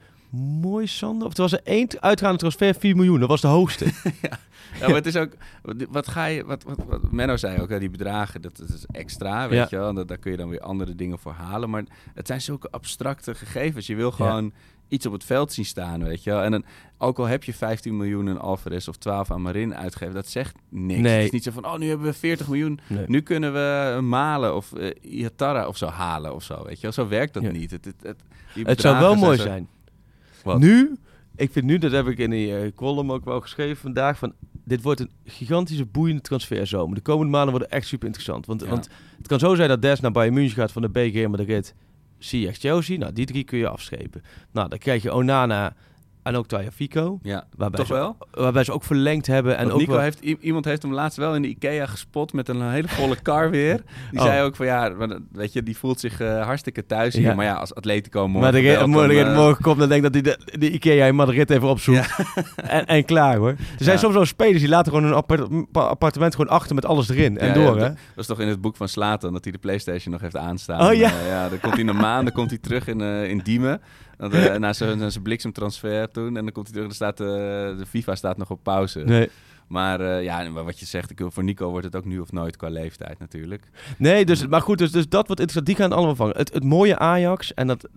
mooi, Sander. Of er was er één uitgaande transfer, 4 miljoen. Dat was de hoogste. *laughs* Ja, maar het is ook... Wat, ga je... Wat, wat, wat Menno zei ook, hè, die bedragen, dat, dat is extra, weet Ja. je wel. Dat, daar kun je dan weer andere dingen voor halen. Maar het zijn zulke abstracte gegevens. Je wil gewoon iets op het veld zien staan, weet je wel. En dan, ook al heb je 15 miljoen aan Alvarez of 12 aan Marin uitgegeven, dat zegt niks. Nee. Het is niet zo van, oh, nu hebben we 40 miljoen. Nee. Nu kunnen we Malen of uh, Iatara of zo halen of zo, weet je wel. Zo werkt dat Ja. niet. Het, het, het, die Het zou wel mooi zo- zijn. Wat? Nu, ik vind nu, dat heb ik in die eh, column ook wel geschreven vandaag, van dit wordt een gigantische boeiende transferzomer. De komende maanden worden echt super interessant. Want, Ja. want het kan zo zijn dat Des naar Bayern München gaat van de BG en Madrid. Ziyech Chelsea, nou die drie kun je afschepen. Nou, dan krijg je Onana en ook Fico. Ja, waarbij toch ze, wel? Waarbij ze ook verlengd hebben. En Want ook Nico wel- heeft, iemand heeft hem laatst wel in de Ikea gespot met een hele volle kar weer. *laughs* Die Oh. zei ook van ja, weet je, die voelt zich eh, hartstikke thuis hier. Ja. Maar ja, als Atletico morgen maar de, belt, morgen, dan, eh, morgen komt, dan denk ik dat hij de, de Ikea in Madrid even opzoekt. *laughs* en, en klaar hoor. Er zijn Ja. soms wel spelers die laten gewoon een appart- appartement gewoon achter met alles erin. En door hè. Dat was toch in het boek van Slatan dat hij de Playstation nog heeft aanstaan. Oh, ja. Eh, ja, dan komt hij een maand, dan komt hij terug in, in Diemen. Dan, eh, *laughs* na zijn bliksemtransfer toen. En dan komt hij terug, dan staat, eh, de FIFA staat nog op pauze. Nee. Maar eh, ja, wat je zegt, voor Nico wordt het ook nu of nooit qua leeftijd natuurlijk. Nee, dus, maar goed, dus, dus dat wordt interessant. Die gaan allemaal vangen. Het, het mooie Ajax, en dat,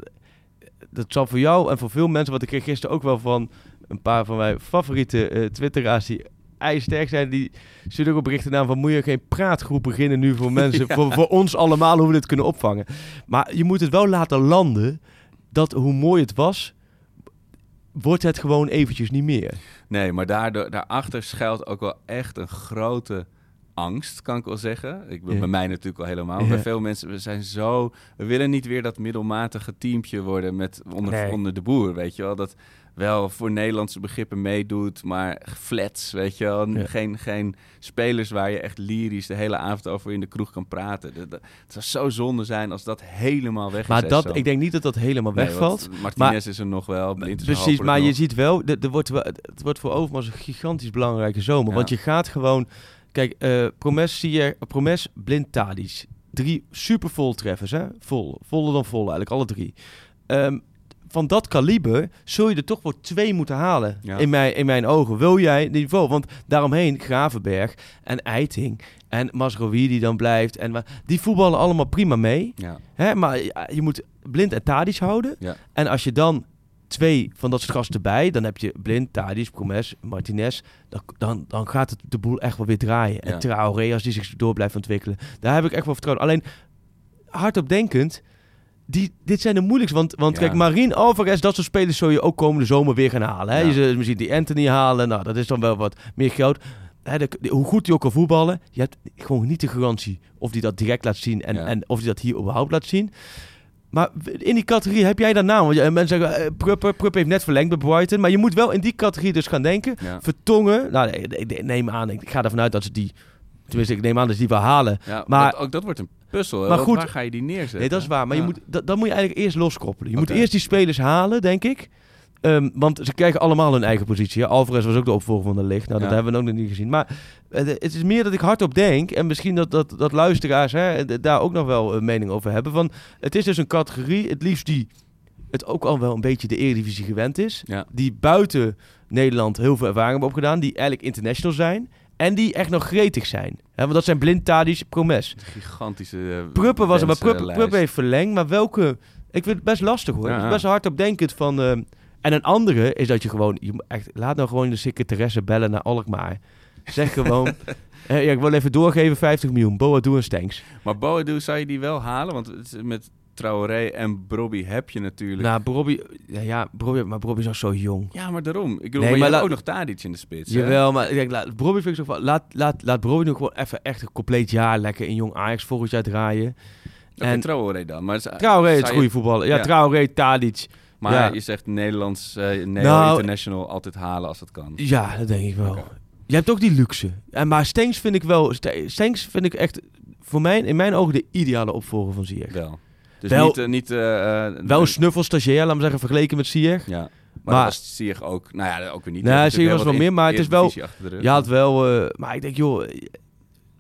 dat zal voor jou en voor veel mensen, wat ik kreeg gisteren ook wel van een paar van mijn favoriete eh, twitteraars die ijsterk zijn, die sturen ook op berichten aan van moet je geen praatgroep beginnen nu voor *laughs* mensen, voor, voor ons allemaal, hoe we dit kunnen opvangen. Maar je moet het wel laten landen dat hoe mooi het was, wordt het gewoon eventjes niet meer. Nee, maar daardoor, daarachter schuilt ook wel echt een grote angst, kan ik wel zeggen. Ik, Ja. Bij mij natuurlijk al helemaal. Ja. Bij veel mensen, we zijn zo... We willen niet weer dat middelmatige teampje worden met onder, Nee. onder de boer, weet je wel. Dat wel voor Nederlandse begrippen meedoet, maar flats, weet je wel. Ja. Geen, geen spelers waar je echt lyrisch de hele avond over in de kroeg kan praten. Dat, dat- het zou zo zonde zijn als dat helemaal weg is. Maar dat, zo. ik denk niet dat dat helemaal Nee, wegvalt. Martinez is er nog wel. Blind Precies, maar je ziet wel, er, wordt het wordt voor Overmars een gigantisch belangrijke zomer. Ja. Want je gaat gewoon, kijk, eh Promes, Sier, Promes, Blind, Tadic. Drie super vol treffers, hè? Vol, voller dan vol eigenlijk, alle drie. Ehm, van dat kaliber zul je er toch voor twee moeten halen, Ja. in, mijn, in mijn ogen. Wil jij niveau? Want daaromheen Gravenberg en Eiting en Masrowi die dan blijft. En, die voetballen allemaal prima mee. Ja. Hè? Maar je moet Blind en Tadic houden. Ja. En als je dan twee van dat soort gasten erbij, dan heb je Blind, Tadic, Promes, Martinez. Dan, dan, dan gaat het de boel echt wel weer draaien. En Traoré, als die zich door blijft ontwikkelen. Daar heb ik echt wel vertrouwen. Alleen, hardop denkend, die, dit zijn de moeilijkste. Want, want Ja. kijk, Marien Alvarez, dat soort spelers zul je ook komende zomer weer gaan halen. Hè? Ja. Je die Anthony halen. Nou, dat is dan wel wat meer geld. Hè, de- de- hoe goed hij ook kan voetballen, je hebt gewoon niet de garantie of hij dat direct laat zien en, Ja. en of hij dat hier überhaupt laat zien. Maar in die categorie heb jij daar naam? Want je- mensen zeggen, eh, Prupp, Prupp heeft net verlengd bij Brighton. Maar je moet wel in die categorie dus gaan denken. Vertongen, nou ik- neem aan, ik ga ervan uit dat ze die... Tenminste, ik neem aan dat ze die wel halen. Maar ook dat wordt een puzzel. Maar goed, waar ga je die neerzetten? Nee, dat is waar. Maar Ja. je moet, dat, moet je eigenlijk eerst loskoppelen. Je moet eerst die spelers halen, denk ik. Ehm, want ze krijgen allemaal hun eigen positie. hè. Alvarez was ook de opvolger van de licht. Nou, dat Ja. hebben we nog niet gezien. Maar eh, het is meer dat ik hardop denk. En misschien dat, dat, dat luisteraars hè, daar ook nog wel een mening over hebben. Van, het is dus een categorie, het liefst die het ook al wel een beetje de Eredivisie gewend is. Ja. Die buiten Nederland heel veel ervaring hebben opgedaan. Die eigenlijk international zijn. En die echt nog gretig zijn. Hè, want dat zijn Blind, Tadic, Promes. Gigantische uh, Pruppen was er, maar Pruppen, heeft verlengd. Maar welke... Ik vind het best lastig hoor. Ja, Het is ja. best hard op denkend van... ehm, en een andere is dat je gewoon... Je echt, laat nou gewoon de secretaresse bellen naar Alkmaar. Zeg gewoon... *laughs* eh, ja, ik wil even doorgeven 50 miljoen. Boadu en Stenks. Maar Boadu, zou je die wel halen? Want het is met Traoré en Brobby heb je natuurlijk... Nou, Brobby... Ja, ja Brobby, maar Brobby is nog zo jong. ja, maar daarom. Ik bedoel, Nee, maar, maar laat- ook nog Tadic in de spits. hè? Jawel, maar ik denk, laat, Brobby vind ik zo van... Laat, laat, laat Brobby nog gewoon even echt een compleet jaar lekker in jong Ajax volgend jaar draaien. Oké, en Traoré dan. Maar Traoré is goede voetballer. Ja, Ja. Traoré, Tadic. Maar ja. je zegt Nederlands, Nederland Nou, International altijd halen als dat kan. Ja, dat denk ik wel. Je hebt ook die luxe. En maar Stenks vind ik wel... St- Stenks vind ik echt voor mij, in mijn ogen de ideale opvolger van Ziyech. Wel. Dus Wel- niet... eh, niet eh, eh, Wel een snuffel-stagiair, laat me zeggen, vergeleken met Ziyech. Ja. Maar, Maar- dat was Ziyech ook... Nou ja, ook weer niet. Nee, Ziyech was wel meer, maar het is wel... Je had wel... maar ik denk, joh...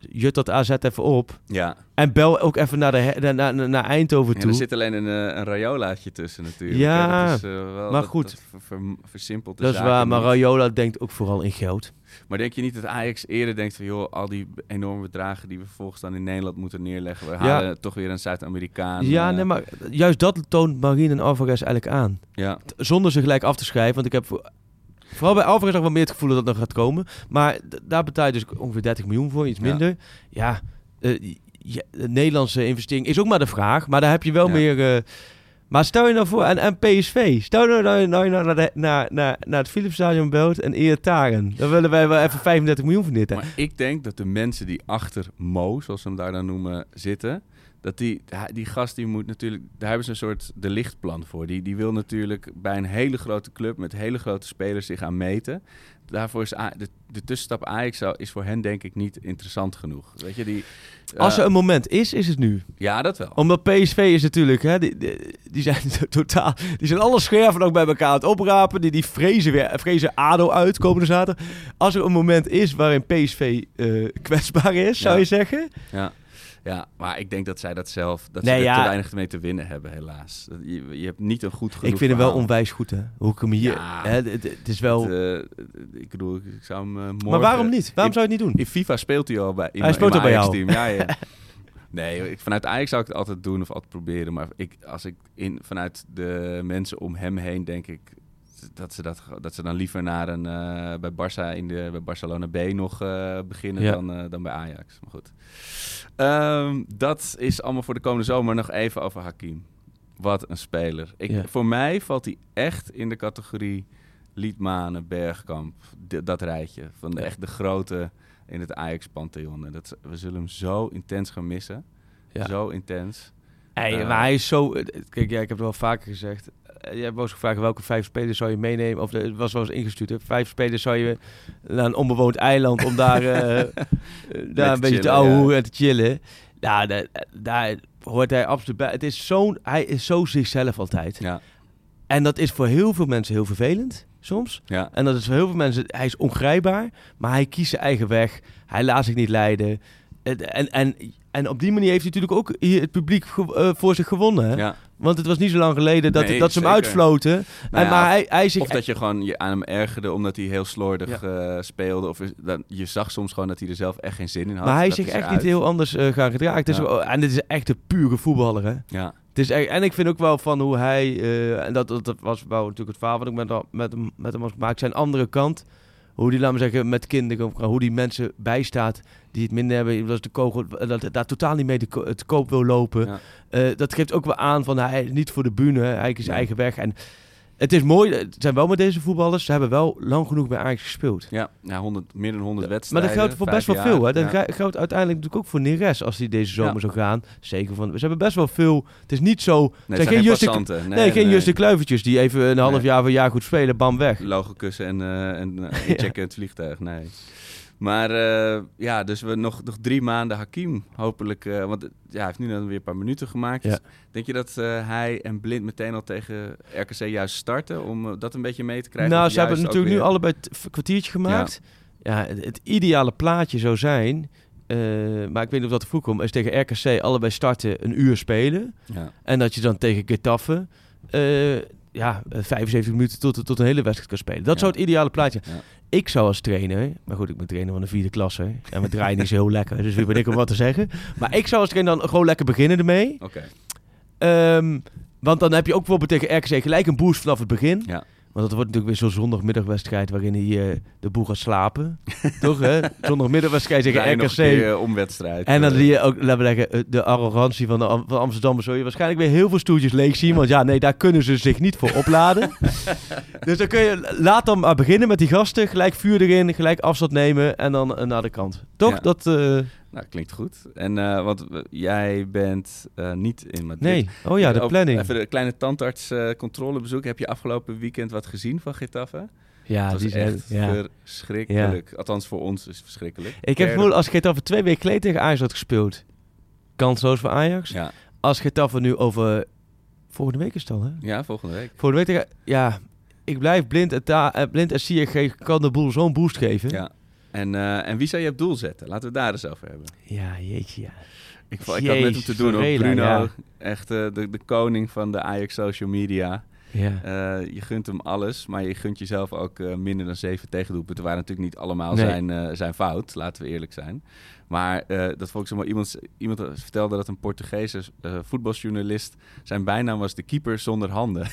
Jut dat AZ even op. Ja. En bel ook even naar, de, naar, naar, Eindhoven Ja, toe. er zit alleen een, eh, een Rayolaatje tussen natuurlijk. Ja, is, eh, wel, maar dat- goed. Dat, ver- ver- versimpelt de Dat is waar, maar. Rayola denkt ook vooral in geld. Maar denk je niet dat Ajax eerder denkt van... joh, al die enorme bedragen die we vervolgens dan in Nederland moeten neerleggen... we Ja. halen toch weer een Zuid-Amerikaan. Ja, eh, nee, maar juist dat toont Marine en Alvarez eigenlijk aan. Ja. Zonder ze gelijk af te schrijven, want ik heb... voor- Vooral bij Alvarez nog wel meer het gevoel dat het nog gaat komen. Maar daar betaal je dus ongeveer 30 miljoen voor, iets minder. Ja, eh, ja, de Nederlandse investering is ook maar de vraag. Maar daar heb je wel meer... eh, maar stel je nou voor, en, en PSV, stel nou nou, nou, nou naar, de, naar, naar, naar het Philipsstadion belt en Eer Taren. Dan willen wij wel even 35 miljoen van dit. hè. Maar ik denk dat de mensen die achter Mo, zoals ze hem daar dan noemen, zitten... dat die, die gast die moet natuurlijk... daar hebben ze een soort de lichtplan voor. Die, die wil natuurlijk bij een hele grote club... met hele grote spelers zich aan meten. Daarvoor is A- de, de tussenstap Ajax zou- is voor hen denk ik niet interessant genoeg. Weet je, die... Als eh, er een moment is, is het nu. Ja, dat wel. Omdat PSV is natuurlijk, hè, die, die, die zijn *laughs* totaal, die zijn alle scherven ook bij elkaar aan het oprapen. Die, die vrezen weer, vrezen ADO uit komende zaterdag. Als er een moment is waarin PSV eh, kwetsbaar is, zou Ja. je zeggen. Ja. Ja, maar ik denk dat zij dat zelf... dat Nee, ze er ja. te weinig mee te winnen hebben, helaas. Je, je hebt niet een goed genoeg Ik vind hem wel onwijs goed, hè. Hoe ik hem hier... Ja. hè, het, het is wel... Het, eh, ik bedoel, ik zou hem eh, morgen... maar waarom niet? Waarom zou je het niet doen? In FIFA speelt hij al bij in Hij mijn- speelt al bij jou. Ajax-team. Ja, ja. *laughs* Nee, ik, vanuit Ajax zou ik het altijd doen of altijd proberen. Maar ik, als ik in, vanuit de mensen om hem heen denk ik... dat, ze dat, dat ze dan liever naar een, eh, bij, Barça in de, bij Barcelona B nog eh, beginnen Ja. dan, eh, dan bij Ajax. Maar goed. Ehm, dat is allemaal voor de komende zomer. Nog even over Hakim. Wat een speler. Ik, Ja. Voor mij valt hij echt in de categorie Liedmanen, Bergkamp. dat rijtje. Van de, echt de grote in het Ajax-pantheon. We zullen hem zo intens gaan missen. Ja. Zo intens. Hey, maar hij is zo... Kijk, ja, ik heb het wel vaker gezegd. Eh, Jij eens gevraagd welke vijf spelers zou je meenemen. Of de- het was wel eens ingestuurd. Hè? Vijf spelers zou je naar een onbewoond eiland om daar, eh, *laughs* eh, daar een beetje te chillen, ouwen ja. en te chillen. Nou, daar, daar hoort hij absoluut bij. Het is zo'n, hij is zo zichzelf altijd. Ja. En dat is voor heel veel mensen heel vervelend, soms. Ja. En dat is voor heel veel mensen, hij is ongrijpbaar, maar hij kiest zijn eigen weg. Hij laat zich niet leiden. En, en, en, op die manier heeft hij natuurlijk ook hier het publiek eh, voor zich gewonnen. Ja. Want het was niet zo lang geleden dat, Nee, dat ze hem uitfloten. Nou en, ja, maar hij, hij zich Of dat je gewoon je aan hem ergerde omdat hij heel slordig eh, speelde. Of dan, je zag soms gewoon dat hij er zelf echt geen zin in had. Maar hij is zich echt niet heel anders eh, gaan gedragen. Het is Ja. ook- en dit is echt een pure voetballer, hè? Ja. Het is echt, en ik vind ook wel van hoe hij... en dat, dat, dat was wel natuurlijk het verhaal wat ik met, met, hem, met hem was gemaakt. Zijn andere kant. Hoe die, laat zeggen, met kinderen... Hoe die mensen bijstaat die het minder hebben. Dat de kogel, dat daar totaal niet mee ko- te koop wil lopen. Ja. Eh, dat geeft ook wel aan van hij is niet voor de bühne. Hij is eigen weg. En het is mooi. Het zijn wel met deze voetballers. Ze hebben wel lang genoeg bij Ajax gespeeld. Ja, ja 100, meer dan 100 Maar wedstrijden. dat geldt voor best wel jaar. veel. Hè? Dat Ja. geldt uiteindelijk natuurlijk ook voor Neres als hij deze zomer Ja. zou gaan. Zeker van. Ze hebben best wel veel. Het is niet zo. het zijn zijn geen Juste, nee, Nee, geen nee. Juste Kluivertjes die even een half Nee. jaar of een jaar goed spelen, bam weg. Logokussen en, eh en eh, inchecken *laughs* het vliegtuig. Nee. Maar eh, ja, dus we nog, nog drie maanden Hakim. Hopelijk. eh, want ja, hij heeft nu dan weer een paar minuten gemaakt. Ja. Denk je dat eh, hij en Blind meteen al tegen RKC juist starten? Om dat een beetje mee te krijgen? Nou, ze hebben natuurlijk nu allebei het kwartiertje gemaakt. Ja, het, het ideale plaatje zou zijn. maar ik weet niet of dat er vroeg komt. Is tegen RKC allebei starten, een uur spelen. Ja. En dat je dan tegen Getafe. ja, eh, 75 minuten tot, tot een hele wedstrijd kan spelen. Dat Ja. zou het ideale plaatje Ja. Ik zou als trainer, maar goed, ik ben trainer van de vierde klasse. En we draaien niet zo heel lekker, dus wie ben ik om wat te zeggen. Maar ik zou als trainer dan gewoon lekker beginnen ermee. Oké. Ehm, want dan heb je ook bijvoorbeeld tegen RKC gelijk een boost vanaf het begin. Ja. Want dat wordt natuurlijk weer zo'n zondagmiddagwedstrijd waarin hij eh, de boel gaat slapen. *laughs* Toch hè? Zondagmiddagwedstrijd tegen RKC. een keer, eh, omwedstrijd. En dan Eh. zie je ook, laten we zeggen, de arrogantie van de Am- van Amsterdam. Zul je waarschijnlijk weer heel veel stoeltjes leeg zien. Want ja, nee, daar kunnen ze zich niet voor opladen. *laughs* dus dan kun je, laat dan maar beginnen met die gasten. Gelijk vuur erin, gelijk afstand nemen en dan naar de kant. Toch? Ja. Dat, Nou, klinkt goed. En eh, want jij bent eh, niet in Madrid. Nee. Oh ja, de Ook planning. Even de kleine tandarts eh. Heb je afgelopen weekend wat gezien van Getafe? Ja, die zijn- echt ja. verschrikkelijk. Althans, voor ons is het verschrikkelijk. ik heb het gevoel, als Getafe twee weken geleden tegen Ajax had gespeeld, kansloos voor Ajax. Ja. Als Getafe nu over, volgende week is het al hè? Ja, volgende week. Volgende week tegen, ja, ik blijf blind en, blind en Ziyech kan de boel zo'n boost geven. Ja. En, eh, en wie zou je op doel zetten? Laten we het daar eens over hebben. Ja, jeetje, ja. Ik, ik had met hem te doen, hoor. Varela, Bruno. ja. Echt eh, de, de koning van de Ajax social media. Ja. Eh, je gunt hem alles, maar je gunt jezelf ook eh, minder dan zeven tegendoelpunten. waren natuurlijk niet allemaal Nee. zijn, eh, zijn fout, laten we eerlijk zijn. Maar dat vond ik zo. Iemand, iemand vertelde dat een Portugese voetbaljournalist... zijn bijnaam was de keeper zonder handen.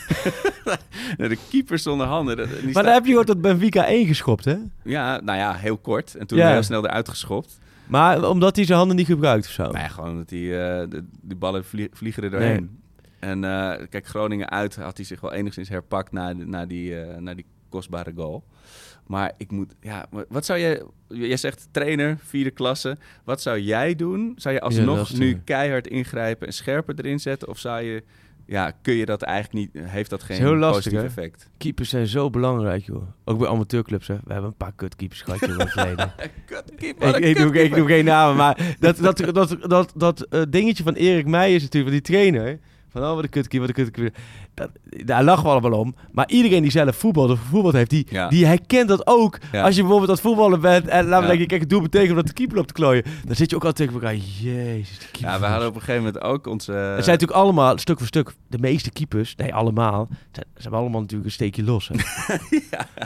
*laughs* de keeper zonder handen. dat- Maar staat- dan heb je ook dat Benfica 1 geschopt, hè? Ja, nou ja, heel kort. En toen Ja. heel snel eruit geschopt. Maar omdat hij zijn handen niet gebruikt of zo. Nou ja, gewoon dat die, de, die ballen vlie- vliegen er doorheen. Nee. En eh, kijk, Groningen uit had hij zich wel enigszins herpakt na, na, die, eh, na die kostbare goal. Maar ik moet, ja, wat zou jij, jij zegt trainer, vierde klasse. Wat zou jij doen? Zou je alsnog nu keihard ingrijpen en scherper erin zetten? Of zou je, ja, kun je dat eigenlijk niet, heeft dat geen heel lastig, positief hè? effect? Keepers zijn zo belangrijk, joh. Ook bij amateurclubs, hè. We hebben een paar kutkeepers gehad, joh, in het *laughs* verleden. Kutkeeper, ik, ik, kutkeeper. noem geen namen, maar dat, dat, dat, dat, dat, eh, dingetje van Erik Meijers is natuurlijk, van die trainer. Van, oh, wat een kutkeeper, wat een kutkeeper. Dat, daar lachen we allemaal om. Maar iedereen die zelf voetbalt of voetbald heeft, die, Ja. die herkent dat ook. Ja. Als je bijvoorbeeld aan het voetballen bent en laten we Ja. denken, kijk, het doel betekent omdat de keeper loopt te klooien. Dan zit je ook altijd tegen elkaar, jezus. Ja, we hadden op een gegeven moment ook onze... Het zijn natuurlijk allemaal, stuk voor stuk, de meeste keepers, nee, allemaal, zijn, ze hebben allemaal natuurlijk een steekje los. Hè? *laughs*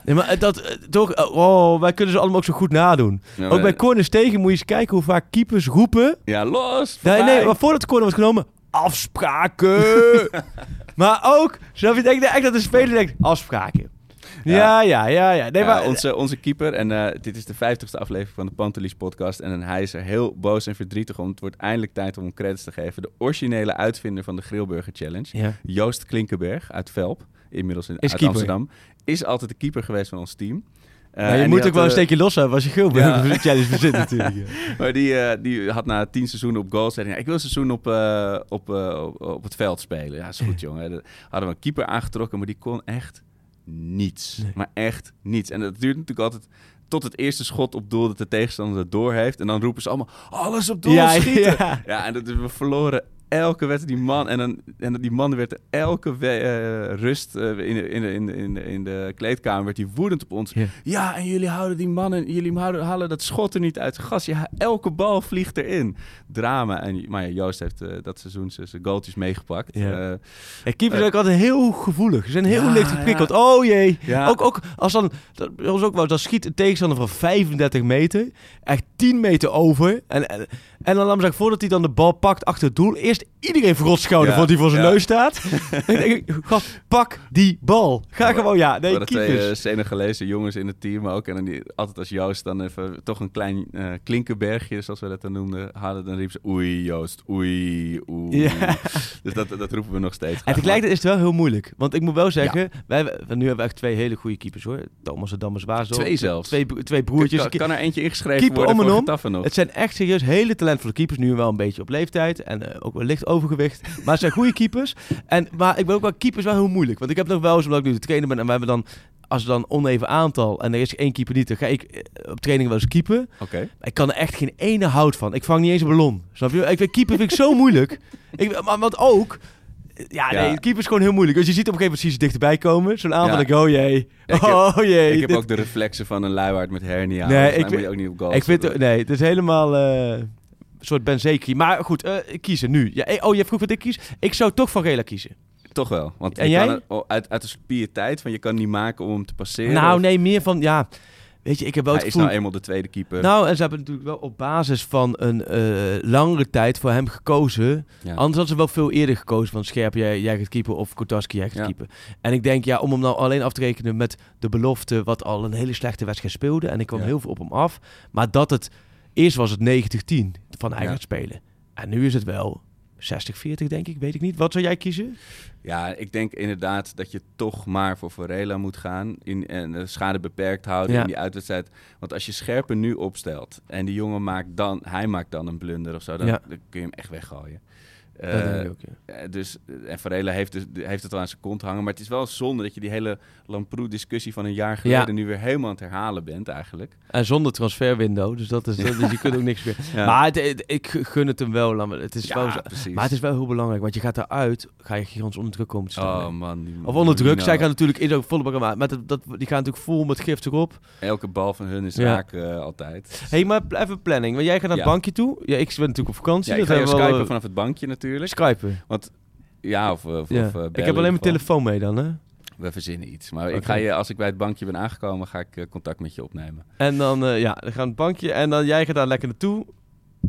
Nee, maar eh, dat, eh, toch, eh, oh, wij kunnen ze allemaal ook zo goed nadoen. Ja, ook bij corners tegen moet je eens kijken hoe vaak keepers roepen. Ja, los! Nee, nee, maar voordat de corner wordt genomen, afspraken. *laughs* maar ook, snap je, denk ik echt dat de speler denkt, afspraken. Ja, ja, ja. ja. Nee, Ja, maar, onze, onze keeper, en eh, dit is de vijftigste aflevering van de Pantelis podcast. En hij is er heel boos en verdrietig om. Het wordt eindelijk tijd om hem credits te geven. De originele uitvinder van de Grillburger Challenge, Ja. Joost Klinkenberg uit Velp, inmiddels in, Is uit keeper. Amsterdam, is altijd de keeper geweest van ons team. Eh, maar en je moet had, ook wel een eh, steekje los hebben als je Gilbert Ja. ja. challenge bezit natuurlijk. *laughs* ja. maar die, eh, die had na tien seizoenen op goal zei hij, ja, ik wil een seizoen op, op, op, op het veld spelen. Ja, is goed *laughs* jongen. Dan hadden we een keeper aangetrokken, maar die kon echt niets. Maar echt niets. En dat duurt natuurlijk altijd tot het eerste schot op doel dat de tegenstander het door heeft. En dan roepen ze allemaal, alles op doel Ja, schieten. *laughs* ja. Ja, en dat, we verloren elke wedstrijd die man. En, dan, en die man werd er elke we- eh, rust eh, in, de, in, de, in, de, in, de, kleedkamer werd hij woedend op ons. Ja. Ja, en jullie houden die mannen, jullie houden, halen dat schot er niet uit. Gas, ja, elke bal vliegt erin. Drama. En, maar ja, Joost heeft eh, dat seizoen zijn goaltjes meegepakt. Eh, Ja, keepers zijn ook altijd heel gevoelig. Ze zijn heel Ja, licht geprikkeld. Oh jee. Ja. Ook, ook als dan, dat was ook wel, dan schiet een tegenstander van 35 meter, echt 10 meter over. En, en, en dan laat me zeggen, voordat hij dan de bal pakt achter het doel, eerst iedereen schouder Ja, voordat hij voor zijn ja. neus staat. *laughs* denk ik, gast, pak die bal. Ga gewoon, ja, nee, twee keepers. eh, Senegalese jongens in het team ook. En dan die, altijd als Joost dan even toch een klein eh, klinkerbergje, zoals we dat dan noemden, hadden, dan riep ze oei Joost, oei, oei. Ja. *laughs* Dus dat, dat roepen we nog steeds. En tegelijkertijd is het wel heel moeilijk. Want ik moet wel zeggen, wij, nu hebben we echt twee hele goede keepers hoor. Thomas en Dammers Wazo. Twee zelfs. Twee, bro- twee broertjes. Kan, kan er eentje ingeschreven Keeper worden om en voor om. Het zijn echt serieus hele talentvolle keepers. Nu wel een beetje op leeftijd. En eh, ook wel licht overgewicht. Maar het zijn goede keepers. En, maar ik ben ook wel keepers wel heel moeilijk. Want ik heb nog wel eens, omdat ik nu de trainer ben. En we hebben dan, als er dan oneven aantal. En er is één keeper niet. Dan ga ik eh, op training wel eens keeper. Oké. Ik kan er echt geen ene hout van. Ik vang niet eens een ballon. Snap je? Ik vind keeper vind ik zo moeilijk. Ik, maar want ook... Ja, Ja. nee, keeper is gewoon heel moeilijk. Dus je ziet op een gegeven moment ze dichterbij komen. Zo'n aantal, Ja. ik, oh jee. Ja, ik heb- oh jee. Ik heb Dit- ook de reflexen van een luiaard met hernia. Nee, ik mij moet je vind- ook niet op goal Ik vind, nee, het is helemaal eh, soort Ben Zekri. Maar goed, eh, kiezen nu. Ja, eh, oh, je vroeg wat ik kies. Ik zou toch van Gela kiezen. Toch wel. Want En jij? Kan oh, uit, uit de pietijd van je kan niet maken om hem te passeren. nou, of- nee, meer van, ja... Weet je, ik heb wel Hij het is gevoel... nou eenmaal de tweede keeper. Nou, en ze hebben natuurlijk wel op basis van een eh, langere tijd voor hem gekozen. Ja. Anders hadden ze wel veel eerder gekozen van Scherp, jij, jij gaat keeper of Kotarski, jij gaat Ja. keeper. En ik denk, ja, om hem nou alleen af te rekenen met de belofte wat al een hele slechte wedstrijd speelde. En ik kwam Ja. heel veel op hem af. Maar dat het, eerst was het 90-10 van Ja. gaat spelen. En nu is het wel 60-40 denk ik, weet ik niet. Wat zou jij kiezen? Ja, ik denk inderdaad dat je toch maar voor Varela moet gaan. In, en de schade beperkt houden Ja. in die uitwedstrijd. Want als je Scherpen nu opstelt en die jongen maakt dan, hij maakt dan een blunder of zo, dan, Ja. dan kun je hem echt weggooien. Dat Eh, denk ik ook, eh, dus, eh, en Varela heeft, dus, heeft het wel aan zijn kont hangen. Maar het is wel zonde dat je die hele Lamproe-discussie van een jaar geleden Ja. nu weer helemaal aan het herhalen bent eigenlijk. En zonder transferwindow, dus dat is, dat- dus je kunt ook niks meer. *laughs* Ja. Maar het, het- ik gun het hem wel. Het is wel zo- maar het is wel heel belangrijk, want je gaat eruit, ga je gigantisch onder druk komen te staan. Oh man. die- Of onder druk. Zij gaan natuurlijk in zo'n volle bak maar met dat, dat, die gaan natuurlijk vol met gift erop. Elke bal van hun is raak altijd. Hé, hey, maar even planning. Want jij gaat naar het bankje toe. Ja, ik ben natuurlijk op vakantie. Ja, ik dat ga je al, skypen vanaf het bankje natuurlijk. Skypen. Want ja, of, of, Ja. of eh, ik heb alleen mijn telefoon mee dan, hè? We verzinnen iets. Maar ik ga je, als ik bij het bankje ben aangekomen, ga ik eh, contact met je opnemen. En dan, eh, ja, dan gaan het bankje. En dan jij gaat daar lekker naartoe.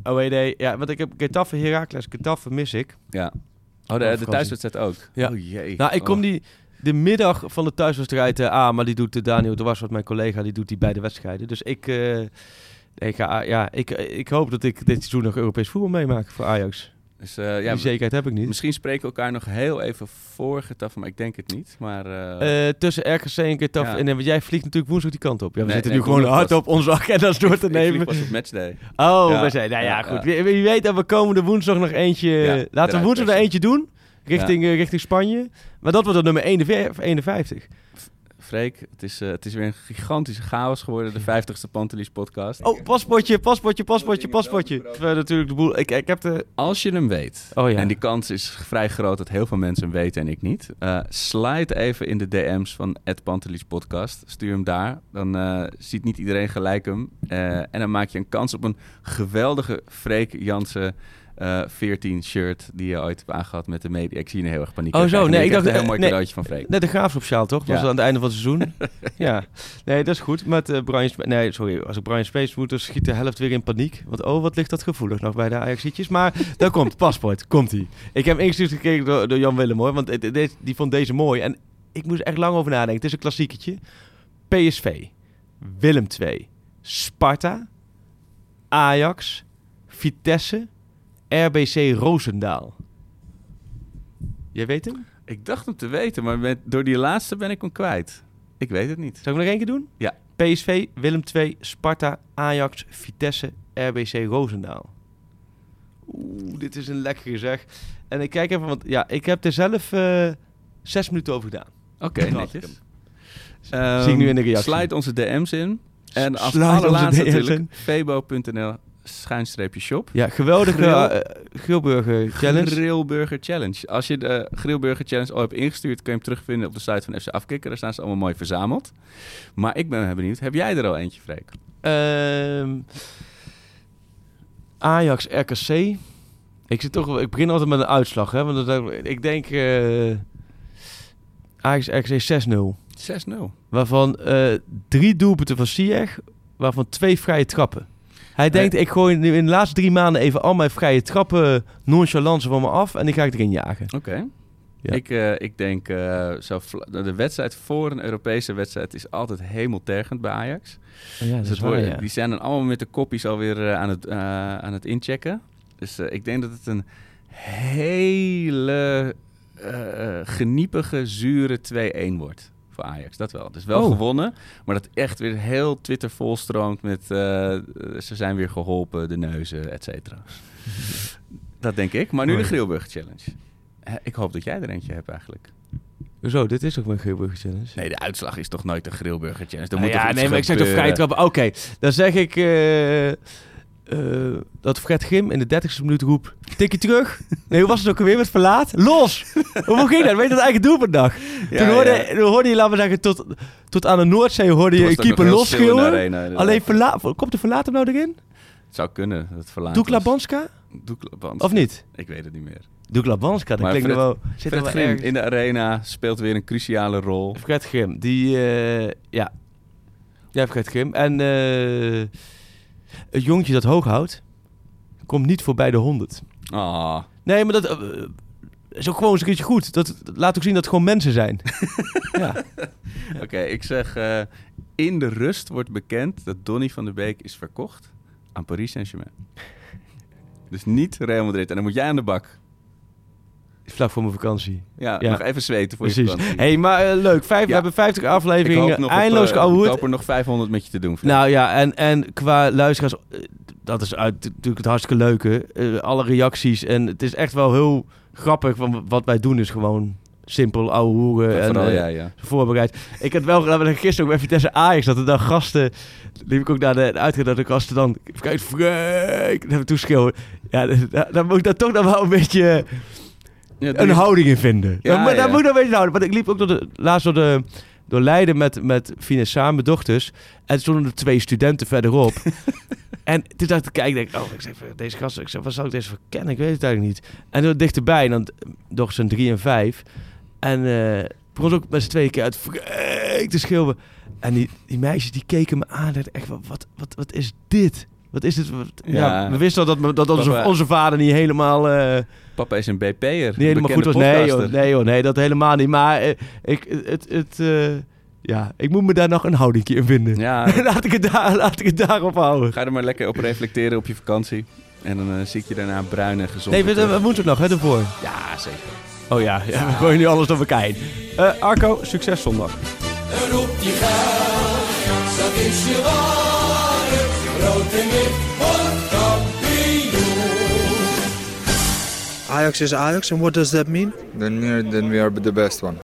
OED. Ja, want ik heb Getafe, Heracles, Getafe mis ik. Ja. Oh, de, de thuiswedstrijd ook? Ja. Oh jee. Nou, ik kom Oh. die de middag van de thuiswedstrijd eh, aan, maar die doet de Daniel de Was, wat mijn collega, die doet die bij de wedstrijden. Dus ik, eh, ik, ga, ja, ik, ik hoop dat ik dit seizoen nog Europees voetbal meemaak voor Ajax. Dus, eh, ja, die zekerheid heb ik niet. Misschien spreken we elkaar nog heel even voor Getafe, maar ik denk het niet. Maar, eh, Eh, tussen RKC en Getafe. Ja. En, want jij vliegt natuurlijk woensdag die kant op. Ja, we Nee, zitten nee, nu gewoon ik hard op onze agenda's *laughs* door te ik nemen. vlieg pas op matchday. Oh, Ja, we zijn, nou ja, goed. Wie, wie weet dat we komende woensdag nog eentje... Laten we woensdag er eentje doen. Richting, richting Spanje. Maar dat wordt dan nummer 51. 51. Freek, het is, eh, het is weer een gigantische chaos geworden, de *laughs* 50ste Pantelis podcast. Oh, paspoortje, paspoortje, paspoortje, paspoortje. We natuurlijk de boel... Ik, ik heb de... Als je hem weet, Oh ja. en die kans is vrij groot dat heel veel mensen hem weten en ik niet, eh slide even in de DM's van Ed Pantelis podcast. Stuur hem daar, dan eh, ziet niet iedereen gelijk hem. Eh, en dan maak je een kans op een geweldige Freek Jansen eh 14 shirt die je ooit hebt aangehad met de media. Ik zie je heel erg paniek. Oh zo, nee, ik dacht... een heel mooi nee, cadeautje van Freek. Net de graafschapsjaal, toch? Dat Ja. was aan het einde van het seizoen. *laughs* ja. Nee, dat is goed. Met eh Brian Nee, sorry. Als ik Brian Space moet, dan schiet de helft weer in paniek. Want oh, wat ligt dat gevoelig nog bij de Ajaxietjes. Maar *laughs* daar komt, paspoort. Komt-ie. Ik heb ingestuurd gekregen door, door Jan Willem, hoor. Want het- die vond deze mooi. En ik moest echt lang over nadenken. Het is een klassieketje. PSV, Willem II, Sparta, Ajax, Vitesse, RBC Roosendaal. Jij weet hem? Ik dacht hem te weten, maar met, door die laatste ben ik hem kwijt. Ik weet het niet. Zal ik nog één keer doen? Ja. PSV, Willem II, Sparta, Ajax, Vitesse, RBC Roosendaal. Oeh, dit is een lekkere zeg. En ik kijk even, want ja, ik heb er zelf eh, zes minuten over gedaan. Oké, netjes. Ehm, Zie ik nu in de reactie. Sluit onze DM's in. En als Sluit allerlaatste natuurlijk febo.nl schuinstreepje shop. Ja, geweldige eh, Grillburger Challenge. Grillburger Challenge. Als je de Grillburger Challenge al hebt ingestuurd, kun je hem terugvinden op de site van FC Afkikker. Daar staan ze allemaal mooi verzameld. Maar ik ben benieuwd, heb jij er al eentje, Freek? Ehm, Ajax RKC. Ik, zit toch, ik begin altijd met een uitslag. Hè, want ik denk eh, Ajax RKC 6-0. 6-0. Waarvan eh, drie doelpunten van Ziyech, waarvan twee vrije trappen. Hij denkt, ik gooi nu in de laatste drie maanden even al mijn vrije trappen nonchalance van me af en die ga ik erin jagen. Oké. Ja. Ik, eh, ik denk, eh, zo de wedstrijd voor een Europese wedstrijd is altijd hemeltergend bij Ajax. Oh ja, dat Dus wordt- waar, ja. Die zijn dan allemaal met de kopjes alweer eh, aan, het, aan het inchecken. Dus ik denk dat het een hele geniepige, zure 2-1 wordt voor Ajax. Dat wel. Dus wel Oh. gewonnen, maar dat echt weer heel Twitter volstroomt met eh, ze zijn weer geholpen, de neuzen, et cetera. *laughs* dat denk ik. Maar nu de Mooi. Grillburger Challenge. Ik hoop dat jij er eentje hebt eigenlijk. Hoezo, dit is ook mijn Grillburger Challenge? Nee, de uitslag is toch nooit de Grillburger Challenge? Er Nou moet ja, nee, maar ik zeg toch gebeuren? trappen. Oké, dan zeg ik eh, eh, dat Fred Grim in de 30ste minuut roept... Tikje terug. Nee, hoe was het ook alweer met verlaat? Los! Hoe ging dat? Weet je dat eigen doelpuntdag? Ja, toen, hoorde, ja. hoorde je, laten we zeggen, tot, tot aan de Noordzee hoorde Toen je keeper arena, inderdaad. Alleen verlaat... Komt de verlaat hem nou erin? Het zou kunnen, dat verlaat. Of niet? Ik weet het niet meer. Doek Labanska, dat Maar klinkt Fred, wel... Zit Fred wel Grim ergens. in de arena speelt weer een cruciale rol. Fred Grim, die... eh, ja. Ja, Fred Grim. En eh, het jongetje dat hoog houdt, komt niet voorbij de 100. Ah. Nee, maar dat eh, is ook gewoon eens een keertje goed. Dat, dat laat ook zien dat het gewoon mensen zijn. *laughs* ja. Oké, ik zeg eh, in de rust wordt bekend dat Donny van der Beek is verkocht aan Paris Saint-Germain. Dus niet Real Madrid. En dan moet jij aan de bak. Vlak voor mijn vakantie. Ja, nog even zweten voor je Precies. vakantie. hey, maar eh, leuk. Vijf, We Ja. hebben 50 Ik hoop afleveringen. Eindeloos eh. Ik hoop er nog 500 met je te doen. Nou ja, en, en qua luisteraars, eh, dat is uit, natuurlijk het hartstikke leuke. alle reacties. En het is echt wel heel grappig. Want wat wij doen is gewoon simpel ouwe hoeren. Ja, en, vooral jij, ja. Voorbereid. Ik had wel gedaan, gisteren ook bij Vitesse Ajax, dat er dan gasten... liep ik ook naar de, uitgang dat de gasten dan... Kijken, Freek! Dat hebben toeschreeuwen. Ja, *laughs* daar, daar moet ik dan toch nog wel een beetje... Ja, een je- houding in vinden. Ja, maar daar moet ik dan een houden. Want ik liep ook door de, laatst door, de, door Leiden met, met Fine samen, dochters. En stonden er twee studenten verderop. *laughs* en toen dacht ik, kijk, ik denk, oh, ik zeg, deze gasten, ik zeg, wat zou ik deze verkennen? Ik weet het eigenlijk niet. En toen dichterbij, en dan dochters zijn drie en vijf. En eh begon ook met z'n tweeën keer uit te schreeuwen. En die, die meisjes die keken me aan. en dachten echt, wat, wat, wat, wat is dit? Wat is dit? Wat- ja. Ja. we wisten al dat, dat onze, Papa- onze vader niet helemaal... eh, Papa is een BP'er. niet helemaal goed was. Nee hoor, nee hoor, nee, dat helemaal niet. Maar eh, ik, het, het, eh, ja, ik moet me daar nog een houdingje in vinden. Ja. *laughs* laat, ik het daar, laat ik het daarop houden. Ga er maar lekker op reflecteren op je vakantie. En dan zie ik je daarna bruin en gezond. Nee, we, terug. we moeten nog, hè, ervoor. Ja, zeker. Oh ja, ja we gooien nu alles door elkaar heen. Eh, Arco, succes zondag. Roep die geld, dat is je Ajax is Ajax, and what does that mean? Then we are, then we are the best one.